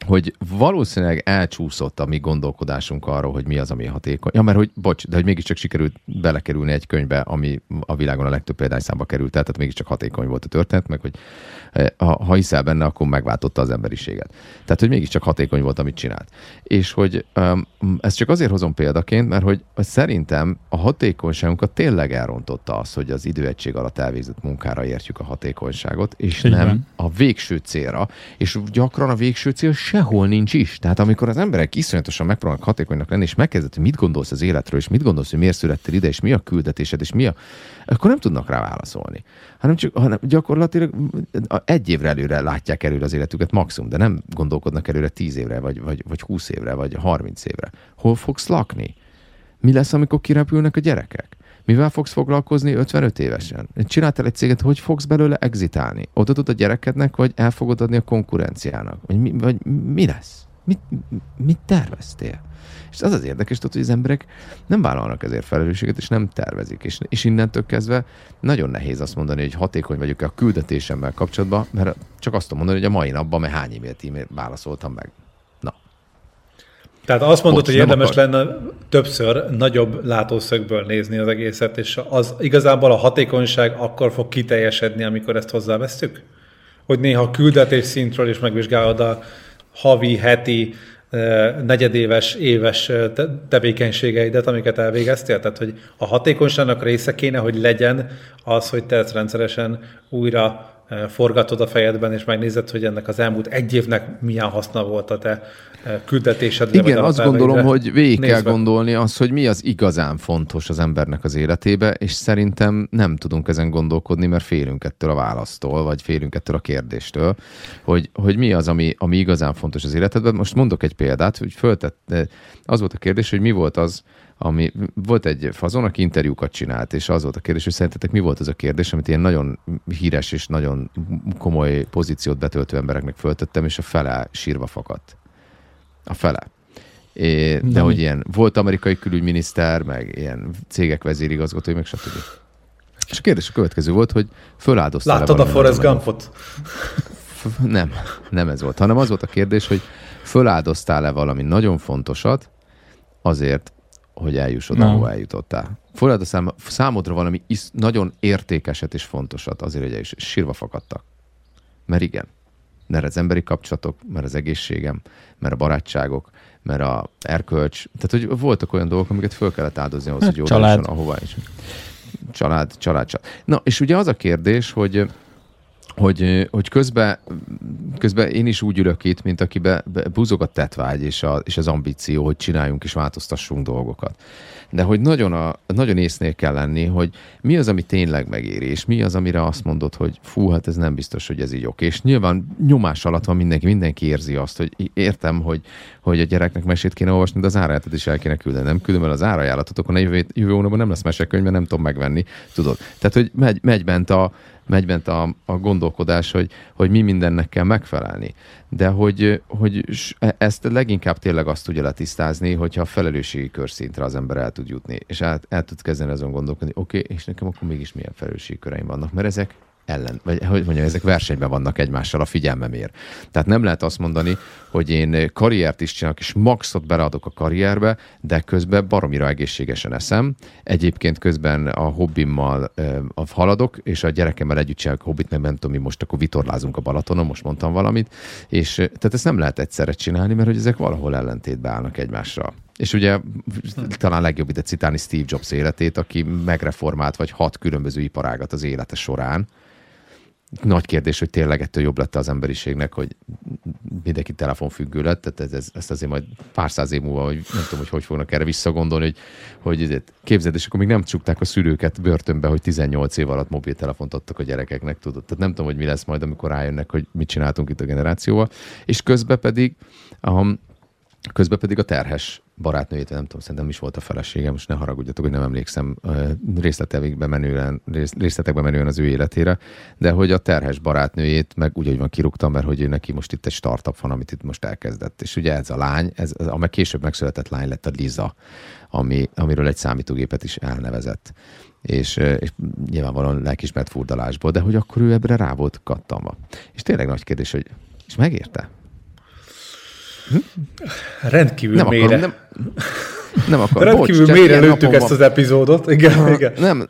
hogy valószínűleg elcsúszott a mi gondolkodásunk arról, hogy mi az, ami hatékony. Ja, mert hogy, bocs, de hogy mégiscsak sikerült belekerülni egy könyvbe, ami a világon a legtöbb példányszámba került, tehát mégiscsak hatékony volt a történet, meg hogy eh, ha, ha hiszel benne, akkor megváltotta az emberiséget. Tehát, hogy mégiscsak hatékony volt, amit csinált. És hogy um, ezt csak azért hozom példaként, mert hogy, szerintem a hatékonyságunkat tényleg elrontotta az, hogy az időegység alatt elvégzett munkára értjük a hatékonyságot, és Így nem a végső célra, és gyakran a végső cél sehol nincs is. Tehát amikor az emberek iszonyatosan megpróbálnak hatékonynak lenni, és megkezdett, hogy mit gondolsz az életről, és mit gondolsz, hogy miért születtél ide, és mi a küldetésed, és mi a... akkor nem tudnak rá válaszolni. Hanem, csak, hanem gyakorlatilag egy évre előre látják előre az életüket maximum, de nem gondolkodnak előre tíz évre, vagy, vagy, vagy húsz évre, vagy harminc évre. Hol fogsz lakni? Mi lesz, amikor kirepülnek a gyerekek? Mivel fogsz foglalkozni 55 évesen? Csináltál egy céget, hogy fogsz belőle exitálni? Odaadod a gyerekednek, vagy el fogod adni a konkurenciának? Vagy mi, vagy mi lesz? Mit, mit terveztél? És az az érdekes, tudod, hogy az emberek nem vállalnak ezért felelősséget, és nem tervezik. És, és innentől kezdve nagyon nehéz azt mondani, hogy hatékony vagyok a küldetésemmel kapcsolatban, mert csak azt tudom mondani, hogy a mai napban, mert hány e-mailt, e-mail válaszoltam meg. Tehát azt mondod, hogy érdemes akar- lenne többször nagyobb látószögből nézni az egészet, és az igazából a hatékonyság akkor fog kiteljesedni, amikor ezt hozzávesztük? Hogy néha küldetés szintről is megvizsgálod a havi, heti, eh, negyedéves, éves eh, te- tevékenységeidet, amiket elvégeztél? Tehát, hogy a hatékonyságnak része kéne, hogy legyen az, hogy te ezt rendszeresen újra forgatod a fejedben, és megnézed, hogy ennek az elmúlt egy évnek milyen haszna volt a te küldetésedre. Igen, azt gondolom, hogy végig kell nézve. gondolni azt, hogy mi az igazán fontos az embernek az életébe, és szerintem nem tudunk ezen gondolkodni, mert félünk ettől a választól, vagy félünk ettől a kérdéstől, hogy, hogy mi az, ami, ami igazán fontos az életedben. Most mondok egy példát, hogy föltett, az volt a kérdés, hogy mi volt az, ami, volt egy fazon, aki interjúkat csinált, és az volt a kérdés, hogy szerintetek mi volt az a kérdés, amit ilyen nagyon híres és nagyon komoly pozíciót betöltő embereknek föltettem, és a fele sírva fakadt. A fele. É, de Na, hogy ilyen volt amerikai külügyminiszter, meg ilyen cégek vezérigazgatói, meg stb. És a kérdés a következő volt, hogy föláldoztál Láttad a Forrest Gumpot? Nem, nem ez volt, hanem az volt a kérdés, hogy föláldoztál-e valami nagyon fontosat azért, hogy eljuss oda, Na. ahol eljutottál. Föláldoztál számodra valami is, nagyon értékeset és fontosat azért, hogy eljuss. És Sírva fakadtak. Mert igen. Mert az emberi kapcsolatok, mert az egészségem, mert a barátságok, mert a erkölcs. Tehát, hogy voltak olyan dolgok, amiket föl kellett áldozni ahhoz, hogy oda ahova is. Család, család, család. Na, és ugye az a kérdés, hogy hogy, hogy közben, közben én is úgy ülök itt, mint akibe be- buzog a tetvágy és, a, és az ambíció, hogy csináljunk és változtassunk dolgokat. De hogy nagyon, a, nagyon észnél kell lenni, hogy mi az, ami tényleg megéri, és mi az, amire azt mondod, hogy fú, hát ez nem biztos, hogy ez így oké. És nyilván nyomás alatt van mindenki, mindenki érzi azt, hogy értem, hogy, hogy a gyereknek mesét kéne olvasni, de az árajánlatot is el kéne küldeni. Nem küldöm el az árajánlatot, akkor jövő, jövő hónapban nem lesz mesekönyv, mert nem tudom megvenni. Tudod? Tehát, hogy megy, megy bent a, megy bent a, a gondolkodás, hogy, hogy mi mindennek kell megfelelni. De hogy, hogy e- ezt leginkább tényleg azt tudja letisztázni, hogyha a felelősségi körszintre az ember el tud jutni, és el, el tud kezdeni azon gondolkodni, oké, okay, és nekem akkor mégis milyen felelősségi köreim vannak, mert ezek ellen, vagy hogy mondjam, ezek versenyben vannak egymással a figyelmemért. Tehát nem lehet azt mondani, hogy én karriert is csinálok, és maxot beleadok a karrierbe, de közben baromira egészségesen eszem. Egyébként közben a hobbimmal ö, a haladok, és a gyerekemmel együtt csinálok hobbit, meg nem tudom, mi most akkor vitorlázunk a Balatonon, most mondtam valamit, és tehát ezt nem lehet egyszerre csinálni, mert hogy ezek valahol ellentétbe állnak egymással. És ugye talán legjobb ide citálni Steve Jobs életét, aki megreformált vagy hat különböző iparágat az élete során, nagy kérdés, hogy tényleg ettől jobb lett az emberiségnek, hogy mindenki telefonfüggő lett, tehát ez, ez, ezt azért majd pár száz év múlva, hogy nem tudom, hogy hogy fognak erre visszagondolni, hogy, hogy ezért képzeld, és akkor még nem csukták a szülőket börtönbe, hogy 18 év alatt mobiltelefont adtak a gyerekeknek, tudod. Tehát nem tudom, hogy mi lesz majd, amikor rájönnek, hogy mit csináltunk itt a generációval. És közben pedig um, Közben pedig a terhes barátnőjét, nem tudom, szerintem is volt a feleségem, most ne haragudjatok, hogy nem emlékszem részletekbe menően, rész- részletekbe menően az ő életére, de hogy a terhes barátnőjét meg úgy, hogy van kirúgtam, mert hogy ő neki most itt egy startup van, amit itt most elkezdett. És ugye ez a lány, ez, ez, amely később megszületett lány lett a Liza, ami, amiről egy számítógépet is elnevezett. És, és nyilvánvalóan lelkismert furdalásból, de hogy akkor ő ebbre rá volt kattanva. És tényleg nagy kérdés, hogy és megérte? Rendkívül Nem mélyre. akarom, nem, nem akarom. Rendkívül bocs, mélyre lőttük ezt az epizódot. Igen, igen. Nem.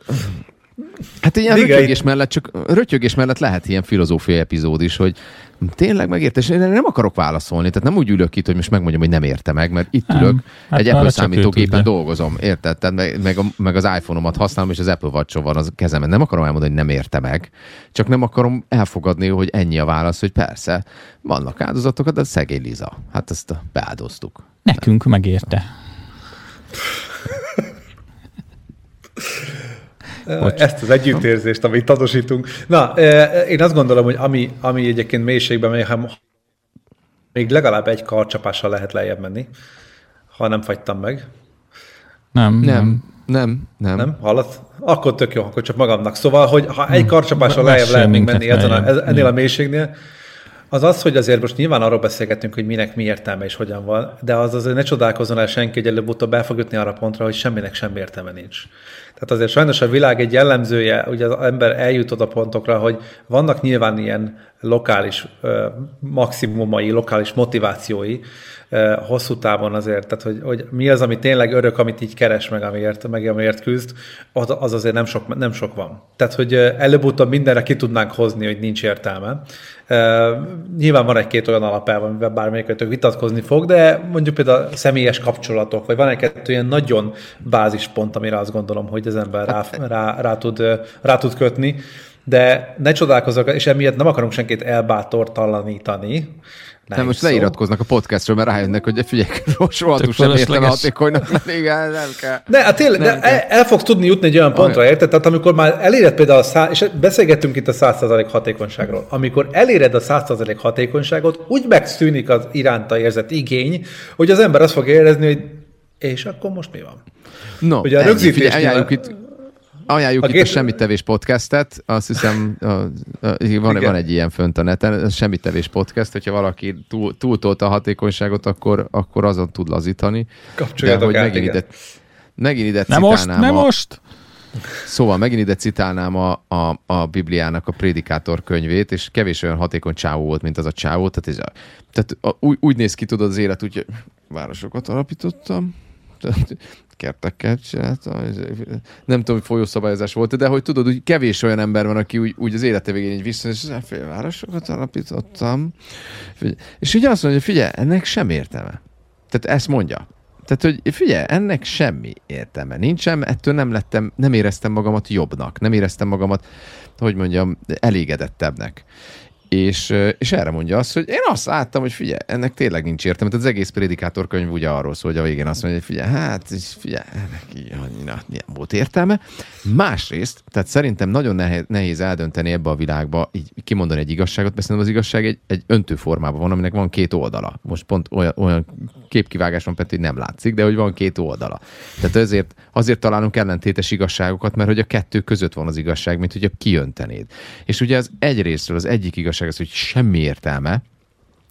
Hát ilyen Igen, rötyögés mellett, csak rötyögés mellett lehet ilyen filozófiai epizód is, hogy tényleg megértes, én nem akarok válaszolni, tehát nem úgy ülök itt, hogy most megmondjam, hogy nem érte meg, mert itt Nem. ülök, Hát egy Apple számítógépen dolgozom, érted? Tehát meg, meg, a, meg az iPhone-omat használom, és az Apple watch van az kezemben. Nem akarom elmondani, hogy nem érte meg, csak nem akarom elfogadni, hogy ennyi a válasz, hogy persze, vannak áldozatok, de szegény Liza. Hát ezt beáldoztuk. Nekünk megérte. Bocs. Ezt az együttérzést, amit tanúsítunk. Na, én azt gondolom, hogy ami, ami egyébként mélységben megy, még legalább egy karcsapással lehet lejjebb menni, ha nem fagytam meg. Nem, Nem, nem, nem. Nem? Hallasz? Akkor tök jó, akkor csak magamnak. Szóval, hogy ha egy karcsapással lejjebb lehet még menni ezen a, ennél a mélységnél, az az, hogy azért most nyilván arról beszélgetünk, hogy minek mi értelme és hogyan van, de az azért ne csodálkozzon el senki, hogy előbb-utóbb el fog jutni arra pontra, hogy semminek semmi értelme nincs. Tehát azért sajnos a világ egy jellemzője, ugye az ember eljutott a pontokra, hogy vannak nyilván ilyen lokális ö, maximumai, lokális motivációi, hosszú távon azért, tehát hogy, hogy mi az, ami tényleg örök, amit így keres meg, amiért, meg amiért küzd, az, az azért nem sok, nem sok van. Tehát, hogy előbb-utóbb mindenre ki tudnánk hozni, hogy nincs értelme. Nyilván van egy-két olyan alapelv, amivel bármelyikőtök vitatkozni fog, de mondjuk például a személyes kapcsolatok, vagy van egy-kettő ilyen nagyon bázispont, amire azt gondolom, hogy az ember rá, rá, rá, tud, rá tud kötni, de ne csodálkozzak, és emiatt nem akarunk senkit elbátortalanítani. Nem, most szó. leiratkoznak a podcastról, mert rájönnek, hogy figyelj, soha Tök sem értem hatékonynak lenni, igen, nem kell. Ne, hát tényleg, de el, el fogsz tudni jutni egy olyan pontra, érted? Tehát amikor már eléred például a szá, és beszélgettünk itt a 100% hatékonyságról, amikor eléred a 100% hatékonyságot, úgy megszűnik az iránta érzett igény, hogy az ember azt fog érezni, hogy és akkor most mi van? No, Ugye a rögzítésnél- Figyelj, itt, ajánljuk A itt gép- a Semmittevés podcastet, azt hiszem, a, a, van, van egy ilyen fönt a neten, ez Semmittevés podcast, hogyha valaki túl, túltolta a hatékonyságot, akkor, akkor azon tud lazítani. Kapcsoljatok hogy át, megint igen. ide, megint ide Nem most, nem a, most! Szóval megint ide citálnám a, a, a Bibliának a Prédikátor könyvét, és kevés olyan hatékony csávó volt, mint az a csávó. Tehát, ez a, tehát a, úgy, úgy néz ki, tudod, az élet, úgy, városokat alapítottam, kerteket csináltam, nem tudom, hogy folyószabályozás volt, de hogy tudod, hogy kevés olyan ember van, aki úgy, úgy az élete végén így vissza, és fél városokat alapítottam. Figyelj, És ugye azt mondja, figyelj, ennek sem értelme. Tehát ezt mondja. Tehát, hogy figyelj, ennek semmi értelme nincsen, ettől nem lettem, nem éreztem magamat jobbnak, nem éreztem magamat, hogy mondjam, elégedettebbnek. És, és erre mondja azt, hogy én azt láttam, hogy figyelj, ennek tényleg nincs értelme. Tehát az egész prédikátor könyv ugye arról szól, hogy a végén azt mondja, hogy figyelj, hát figyelj, ennek annyira nem volt értelme. Másrészt, tehát szerintem nagyon nehéz, nehéz eldönteni ebbe a világba, így kimondani egy igazságot, mert szerintem az igazság egy, egy öntő formában van, aminek van két oldala. Most pont olyan, olyan képkivágás van, pedig nem látszik, de hogy van két oldala. Tehát ezért, azért találunk ellentétes igazságokat, mert hogy a kettő között van az igazság, mint hogyha kiöntenéd. És ugye az egyrésztről az egyik igazság az, hogy semmi értelme,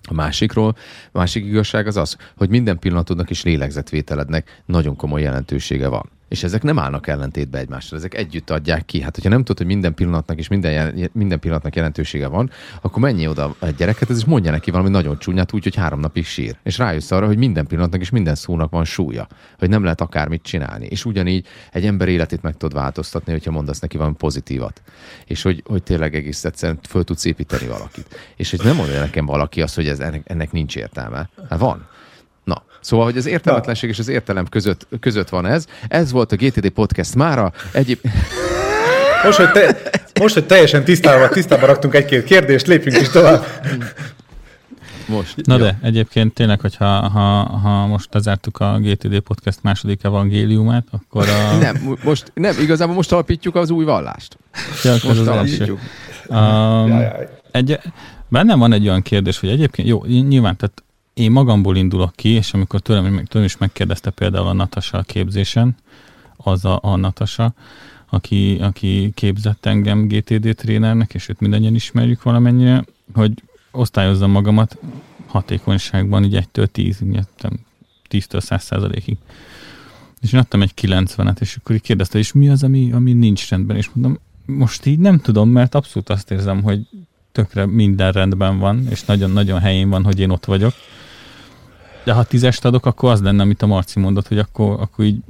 a másikról, a másik igazság az az, hogy minden pillanatodnak és lélegzetvételednek nagyon komoly jelentősége van. És ezek nem állnak ellentétbe egymással, ezek együtt adják ki. Hát, hogyha nem tudod, hogy minden pillanatnak és minden, minden pillanatnak jelentősége van, akkor menjél oda egy gyereket, és mondja neki valami nagyon csúnyát, úgy, hogy három napig sír. És rájössz arra, hogy minden pillanatnak és minden szónak van súlya, hogy nem lehet akármit csinálni. És ugyanígy egy ember életét meg tudod változtatni, hogyha mondasz neki valami pozitívat. És hogy, hogy tényleg egész egyszerűen föl tudsz építeni valakit. És hogy nem mondja nekem valaki azt, hogy ez, ennek, ennek nincs értelme. Hát van. Na, szóval, hogy az értelmetlenség és az értelem között, között van ez. Ez volt a GTD Podcast mára. Egyéb... Most, hogy, te, most, hogy teljesen tisztában, tisztában raktunk egy-két kérdést, lépjünk is tovább. Most. Na Jó. de, egyébként tényleg, hogyha ha, ha most lezártuk a GTD Podcast második evangéliumát, akkor a... Nem, mo- most, nem, igazából most alapítjuk az új vallást. Ja, Most az alapítjuk. Um, egy, bennem van egy olyan kérdés, hogy egyébként, jó, nyilván, tehát én magamból indulok ki, és amikor tőlem, tőlem is megkérdezte például a Natasa a képzésen, az a, a Natasa, aki, aki képzett engem GTD trénernek, és őt mindannyian ismerjük valamennyire, hogy osztályozzam magamat hatékonyságban, így 1-től 10, 10-től 100 százalékig. És én adtam egy 90-et, és akkor így kérdezte, és mi az, ami, ami nincs rendben, és mondom, most így nem tudom, mert abszolút azt érzem, hogy tökre minden rendben van, és nagyon-nagyon helyén van, hogy én ott vagyok. De ha tízest adok, akkor az lenne, amit a Marci mondott, hogy akkor, akkor így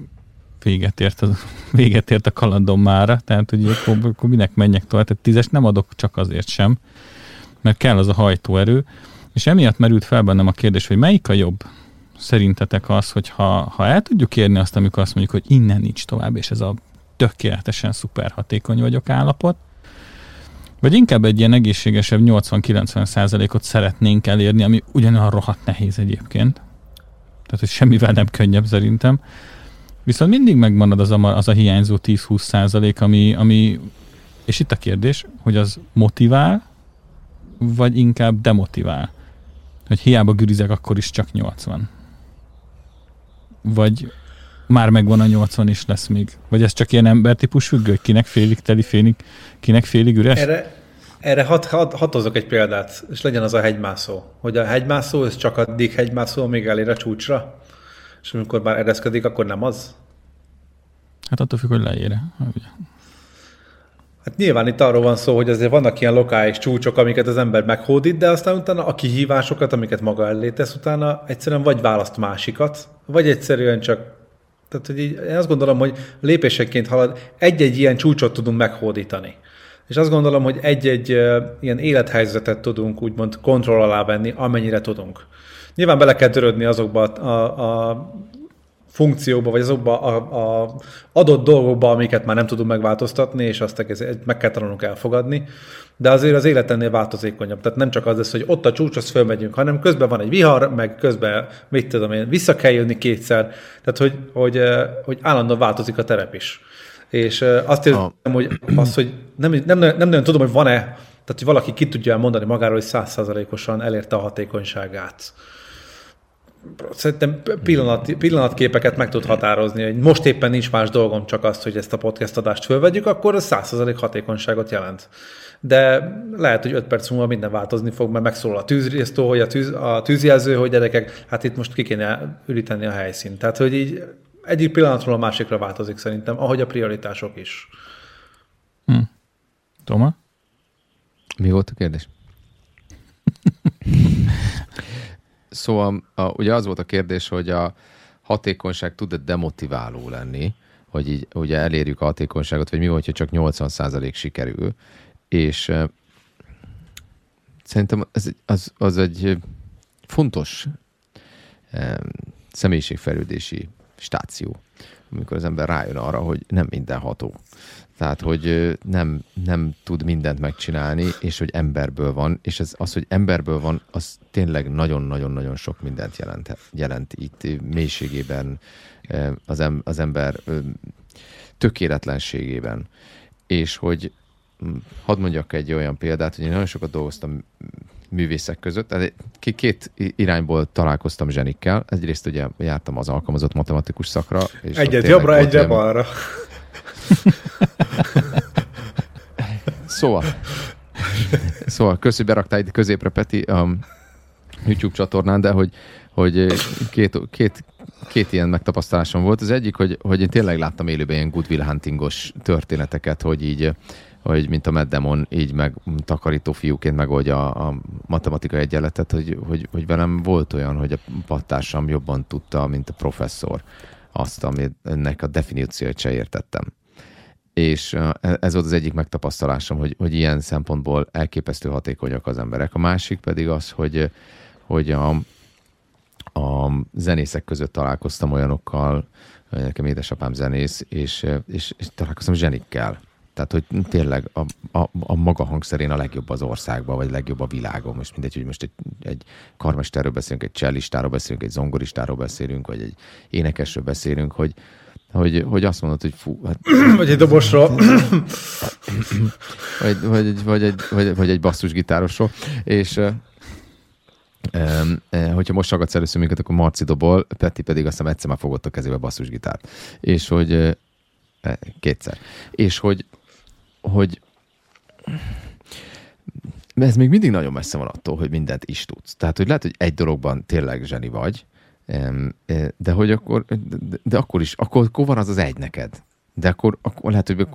véget ért, az, véget ért a kalandom mára, tehát hogy akkor, akkor minek menjek tovább. Tehát tízest nem adok csak azért sem, mert kell az a hajtóerő, és emiatt merült fel bennem a kérdés, hogy melyik a jobb? Szerintetek az, hogy ha, ha el tudjuk érni azt, amikor azt mondjuk, hogy innen nincs tovább, és ez a tökéletesen szuper hatékony vagyok állapot, vagy inkább egy ilyen egészségesebb 80-90 százalékot szeretnénk elérni, ami ugyanolyan rohadt nehéz egyébként. Tehát, hogy semmivel nem könnyebb szerintem. Viszont mindig megmarad az a, az a hiányzó 10-20 százalék, ami, ami, és itt a kérdés, hogy az motivál, vagy inkább demotivál. Hogy hiába gürizek, akkor is csak 80. Vagy már megvan a 80 is lesz még. Vagy ez csak ilyen embertípus függő, hogy kinek félig teli, félig, kinek félig üres? Erre, erre hat, hat, hatozok egy példát, és legyen az a hegymászó. Hogy a hegymászó, ez csak addig hegymászó, amíg elér a csúcsra, és amikor már ereszkedik, akkor nem az? Hát attól függ, hogy leére. Hát nyilván itt arról van szó, hogy azért vannak ilyen lokális csúcsok, amiket az ember meghódít, de aztán utána a kihívásokat, amiket maga elé tesz, utána egyszerűen vagy választ másikat, vagy egyszerűen csak tehát, hogy így, én azt gondolom, hogy lépéseként halad, egy-egy ilyen csúcsot tudunk meghódítani. És azt gondolom, hogy egy-egy ilyen élethelyzetet tudunk úgymond kontroll alá venni, amennyire tudunk. Nyilván bele kell törődni azokba a, a funkcióba, vagy azokba a, a adott dolgokba, amiket már nem tudunk megváltoztatni, és azt meg kell tanulnunk elfogadni. De azért az élet ennél változékonyabb. Tehát nem csak az lesz, hogy ott a csúcs, az fölmegyünk, hanem közben van egy vihar, meg közben, mit tudom én, vissza kell jönni kétszer. Tehát, hogy, hogy, hogy állandóan változik a terep is. És azt érzem, hogy az, hogy nem, nem, nem, nem nagyon tudom, hogy van-e, tehát, hogy valaki ki tudja mondani magáról, hogy százszázalékosan elérte a hatékonyságát szerintem pillanat, pillanatképeket meg tud határozni, hogy most éppen nincs más dolgom, csak azt, hogy ezt a podcast adást fölvegyük, akkor az 100% hatékonyságot jelent. De lehet, hogy 5 perc múlva minden változni fog, mert megszólal a tűzriasztó, hogy a, tűz, a tűzjelző, hogy gyerekek, hát itt most ki kéne üríteni a helyszínt. Tehát, hogy így egyik pillanatról a másikra változik szerintem, ahogy a prioritások is. Hm. Toma? Mi volt a kérdés? Szóval a, ugye az volt a kérdés, hogy a hatékonyság tud-e demotiváló lenni, hogy így ugye elérjük a hatékonyságot, vagy mi volt, hogy csak 80% sikerül, és szerintem ez, az, az egy fontos személyiségfejlődési stáció, amikor az ember rájön arra, hogy nem minden ható. Tehát, hogy nem, nem tud mindent megcsinálni, és hogy emberből van, és ez, az, hogy emberből van, az tényleg nagyon-nagyon-nagyon sok mindent jelent, jelent itt mélységében, az, em, az ember tökéletlenségében. És hogy hadd mondjak egy olyan példát, hogy én nagyon sokat dolgoztam művészek között. Tehát két irányból találkoztam zsenikkel. Egyrészt ugye jártam az alkalmazott matematikus szakra. És Egyet jobbra, egyre balra. Szóval, szóval köszi, beraktál itt középre Peti a YouTube csatornán, de hogy, hogy két, két, két ilyen megtapasztalásom volt. Az egyik, hogy, hogy én tényleg láttam élőben ilyen Goodwill Huntingos történeteket, hogy így hogy mint a Meddemon így meg takarító fiúként megoldja a, a matematikai egyenletet, hogy, hogy, hogy velem volt olyan, hogy a pattársam jobban tudta, mint a professzor azt, amit ennek a definíciót se értettem és e, ez volt az egyik megtapasztalásom, hogy, hogy ilyen szempontból elképesztő hatékonyak az emberek. A másik pedig az, hogy, hogy a, a zenészek között találkoztam olyanokkal, nekem édesapám zenész, és, és, és találkoztam zsenikkel. Tehát, hogy tényleg a, a, a maga hangszerén a legjobb az országban, vagy a legjobb a világon. Most mindegy, hogy most egy, egy karmesterről beszélünk, egy cellistáról beszélünk, egy zongoristáról beszélünk, vagy egy énekesről beszélünk, hogy, hogy, hogy azt mondod, hogy fú, hát... Vagy egy dobosról. vagy, vagy, vagy, egy, vagy, vagy egy basszusgitárosról. És e, hogyha most hallgatsz először minket, akkor Marci dobol, Peti pedig azt hiszem egyszer már fogott a kezébe basszusgitárt. És hogy e, kétszer. És hogy, hogy ez még mindig nagyon messze van attól, hogy mindent is tudsz. Tehát, hogy lehet, hogy egy dologban tényleg zseni vagy, de hogy akkor, de, de akkor is, akkor, akkor van az az egy neked. De akkor, akkor lehet, hogy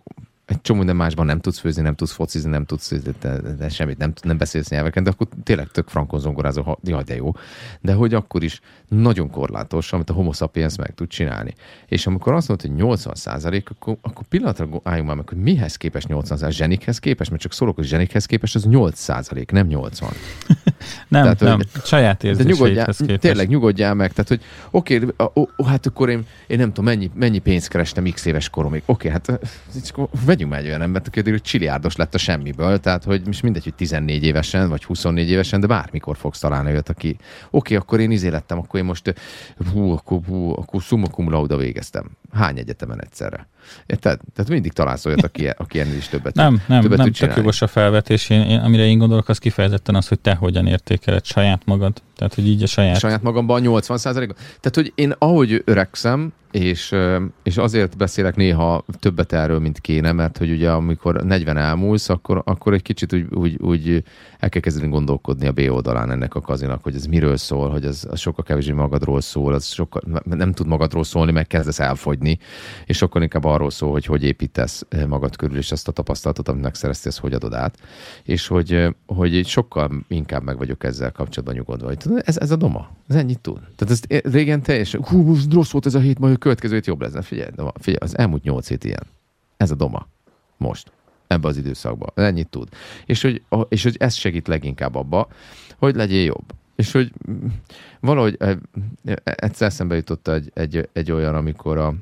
egy csomó minden másban nem tudsz főzni, nem tudsz focizni, nem tudsz de, de, de semmit, nem, nem beszélsz nyelveken, de akkor tényleg tök frankon zongorázó, ha, jaj, de jó. De hogy akkor is nagyon korlátos, amit a homo sapiens meg tud csinálni. És amikor azt mondod, hogy 80 százalék, akkor, akkor pillanatra álljunk már meg, hogy mihez képest 80 százalék, zsenikhez képest, mert csak szólok, hogy zsenikhez képest, az 8 százalék, nem 80. Nem, Tehát, nem, hogy- saját érzéseidhez képest. tényleg nyugodjál meg, tehát hogy oké, okay, ó, ó, hát akkor én, én nem tudom, mennyi, mennyi pénzt kerestem x éves koromig. Oké, okay, hát vegyünk már egy olyan embert, aki hogy csiliárdos lett a semmiből, tehát hogy most mindegy, hogy 14 évesen, vagy 24 évesen, de bármikor fogsz találni olyat, aki oké, okay, akkor én izé lettem, akkor én most hú, akkor, hú, akkor summa cum laude végeztem. Hány egyetemen egyszerre? Érted? Tehát mindig találsz olyat, aki, aki ennél is többet Nem, nem, többet nem tök jogos a felvetés. Én, én, amire én gondolok, az kifejezetten az, hogy te hogyan értékeled saját magad. Tehát, hogy így a saját... saját magamban 80 százalék. Tehát, hogy én ahogy öregszem, és, és azért beszélek néha többet erről, mint kéne, mert hogy ugye amikor 40 elmúlsz, akkor, akkor egy kicsit úgy, úgy, úgy el kell kezdeni gondolkodni a B oldalán ennek a kazinak, hogy ez miről szól, hogy az, az sokkal kevésbé magadról szól, az sokkal, nem tud magadról szólni, meg kezdesz elfogyni, és sokkal inkább arról szól, hogy hogy építesz eh, magad körül, és azt a tapasztalatot, amit megszereztél, ezt hogy adod át, és hogy, eh, hogy sokkal inkább meg vagyok ezzel kapcsolatban nyugodva, hogy tudod, ez, ez a doma, ez ennyit tud. Tehát ezt eh, régen teljesen, hú, rossz volt ez a hét, majd a következő hét jobb lesz. Figyelj, doma, figyelj, az elmúlt nyolc hét ilyen. Ez a doma. Most. Ebbe az időszakban. Ennyit tud. És hogy, és hogy ez segít leginkább abba, hogy legyél jobb. És hogy mm, valahogy egyszer eszembe jutott egy, egy, egy olyan, amikor a,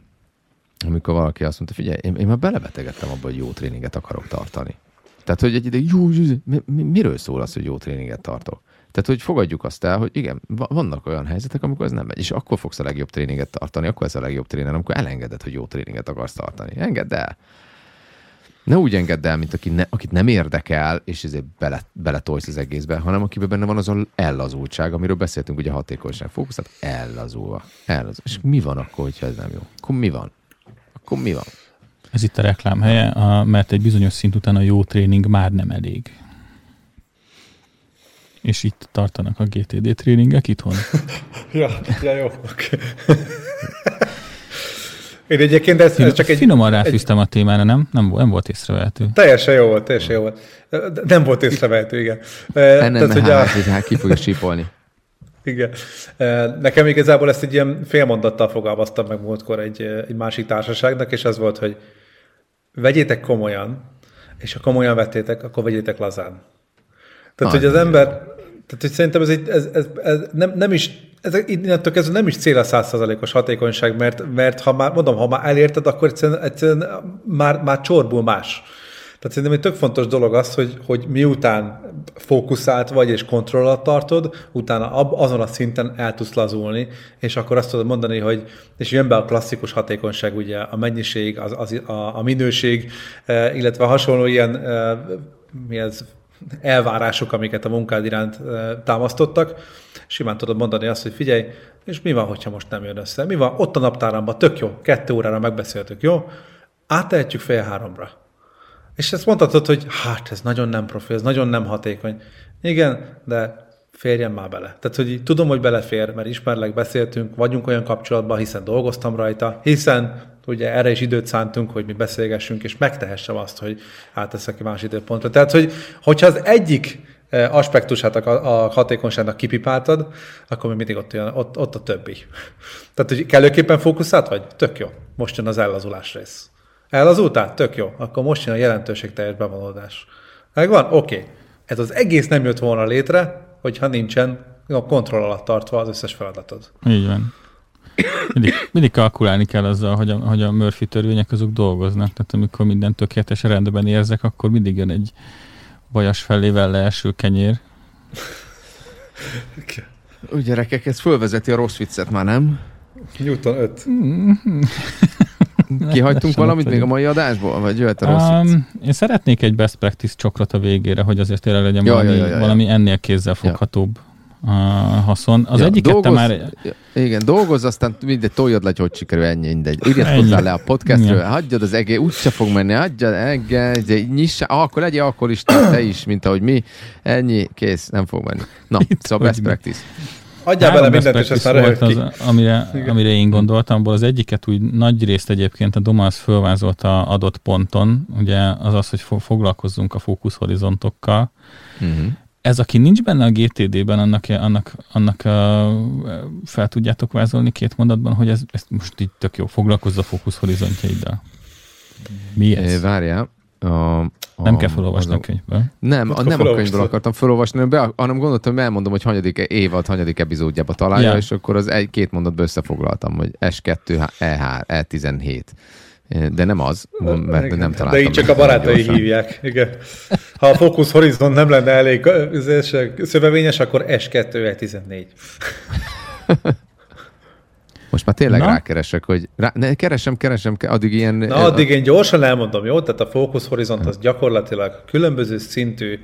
amikor valaki azt mondta, figyelj, én, én már belebetegedtem abba, hogy jó tréninget akarok tartani. Tehát, hogy egy ideig, jó, jó, mi, mi, miről szól az, hogy jó tréninget tartok? Tehát, hogy fogadjuk azt el, hogy igen, va- vannak olyan helyzetek, amikor ez nem megy, és akkor fogsz a legjobb tréninget tartani, akkor ez a legjobb tréner, amikor elengeded, hogy jó tréninget akarsz tartani. Engedd el. Ne úgy engedd el, mint aki ne, akit nem érdekel, és ezért bele, beletolsz az egészbe, hanem akiben benne van az a ellazultság, amiről beszéltünk, ugye hatékonyság, fókusz, tehát ellazulva. ellazulva. És mi van akkor, hogyha ez nem jó? Akkor mi van? Akkor mi van? Ez itt a reklám helye, a, mert egy bizonyos szint után a jó tréning már nem elég. És itt tartanak a GTD tréningek itthon. Ja, ja jó, oké. Én egyébként ez, ez csak egy... Finoman ráfűztem a témára, nem? Nem, volt- nem volt észrevehető. Teljesen jó volt, teljesen jó volt. Nem volt észrevehető, igen. Nem, hogy hát, a, hát ki fogja sípolni. Igen. Nekem igazából ezt egy ilyen félmondattal fogalmaztam meg múltkor egy, egy másik társaságnak, és az volt, hogy vegyétek komolyan, és ha komolyan vettétek, akkor vegyétek lazán. Tehát, Ah, hogy az ember, tehát, hogy szerintem ez, egy, ez, ez, ez nem, nem is, ez innentől kezdve nem is cél a százszerzalékos hatékonyság, mert, mert ha már, mondom, ha már elérted, akkor egyszerűen, egyszerűen már, már csorbul más. Tehát szerintem egy tök fontos dolog az, hogy, hogy miután fókuszált vagy és kontroll alatt tartod, utána ab, azon a szinten el tudsz lazulni, és akkor azt tudod mondani, hogy és jön be a klasszikus hatékonyság, ugye a mennyiség, az, az, a, a minőség, eh, illetve hasonló ilyen eh, mi ez, elvárások, amiket a munkád iránt eh, támasztottak, simán tudod mondani azt, hogy figyelj, és mi van, hogyha most nem jön össze? Mi van? Ott a naptáramban, tök jó, kettő órára megbeszéltük, jó? Áttehetjük fél háromra. És ezt mondhatod, hogy hát ez nagyon nem profi, ez nagyon nem hatékony. Igen, de férjen már bele. Tehát, hogy tudom, hogy belefér, mert ismerlek, beszéltünk, vagyunk olyan kapcsolatban, hiszen dolgoztam rajta, hiszen ugye erre is időt szántunk, hogy mi beszélgessünk, és megtehessem azt, hogy átteszek ki más időpontra. Tehát, hogy, hogyha az egyik eh, aspektusát a, a hatékonyságnak kipipáltad, akkor még mindig ott, jön, ott, ott a többi. Tehát, hogy kellőképpen fókuszált vagy? Tök jó. Most jön az ellazulás rész. Ellazultál? Tök jó. Akkor most jön a jelentőségteljes bevonódás. Megvan? Oké. Okay. Ez az egész nem jött volna létre, hogyha nincsen a kontroll alatt tartva az összes feladatod. Így van. Mindig, mindig kalkulálni kell azzal, hogy a, hogy a Murphy törvények azok dolgoznak. Tehát amikor minden tökéletes rendben érzek, akkor mindig jön egy vajas felével leeső kenyér. Úgy gyerekek, ez fölvezeti a rossz viccet már, nem? Newton 5. Kihagytunk valamit még a mai adásból? Vagy jöhet a rossz? Um, én szeretnék egy best practice csokrot a végére, hogy azért tényleg legyen Ja, valami, ja, ja, ja, ja. valami ennél kézzelfoghatóbb uh, haszon. Az Ja, egyiket te dolgozz- már... Igen, dolgozz, aztán mindegy, toljad le, hogy hogy sikerül, ennyi, mindegy. Ennyi. Iratkozzál le a podcastről, Igen. hagyjad az egész, úgyse fog menni, hagyjad, engedj, nyissa, ah, akkor legyél alkoholista, te is, mint ahogy mi. Ennyi, kész, nem fog menni. Na, Itt szóval best mi. practice. Adjál bele mindent, és aztán volt ki. az, amire, amire én gondoltam, abból az egyiket úgy nagy részt egyébként a Domasz fölvázolta adott ponton, ugye az az, hogy fo- foglalkozzunk a fókuszhorizontokkal. Uh-huh. Ez, aki nincs benne a GTD-ben, annak, annak, annak uh, fel tudjátok vázolni két mondatban, hogy ez, ez most így tök jó, foglalkozz a fókuszhorizontjaiddal. Mi ez? É, várjál. A, a, Nem kell felolvasni az a könyvből. Nem, a, nem a könyvből akartam felolvasni, hanem, be, hanem gondoltam, hogy elmondom, hogy hanyadik évad, hanyadik epizódjába találja, Ja. és akkor az egy-két mondatba összefoglaltam, hogy S2, E3, E17. De nem az, mert Igen. nem De találtam. így csak a barátai gyorsan. hívják. Igen. Ha a Focus Horizon nem lenne elég szövevényes, akkor S2 14. Most már tényleg Na? rákeresek, hogy rá, ne, keresem, keresem, ke- addig ilyen... Na, addig én gyorsan elmondom, jó? Tehát a Focus Horizont az gyakorlatilag különböző szintű,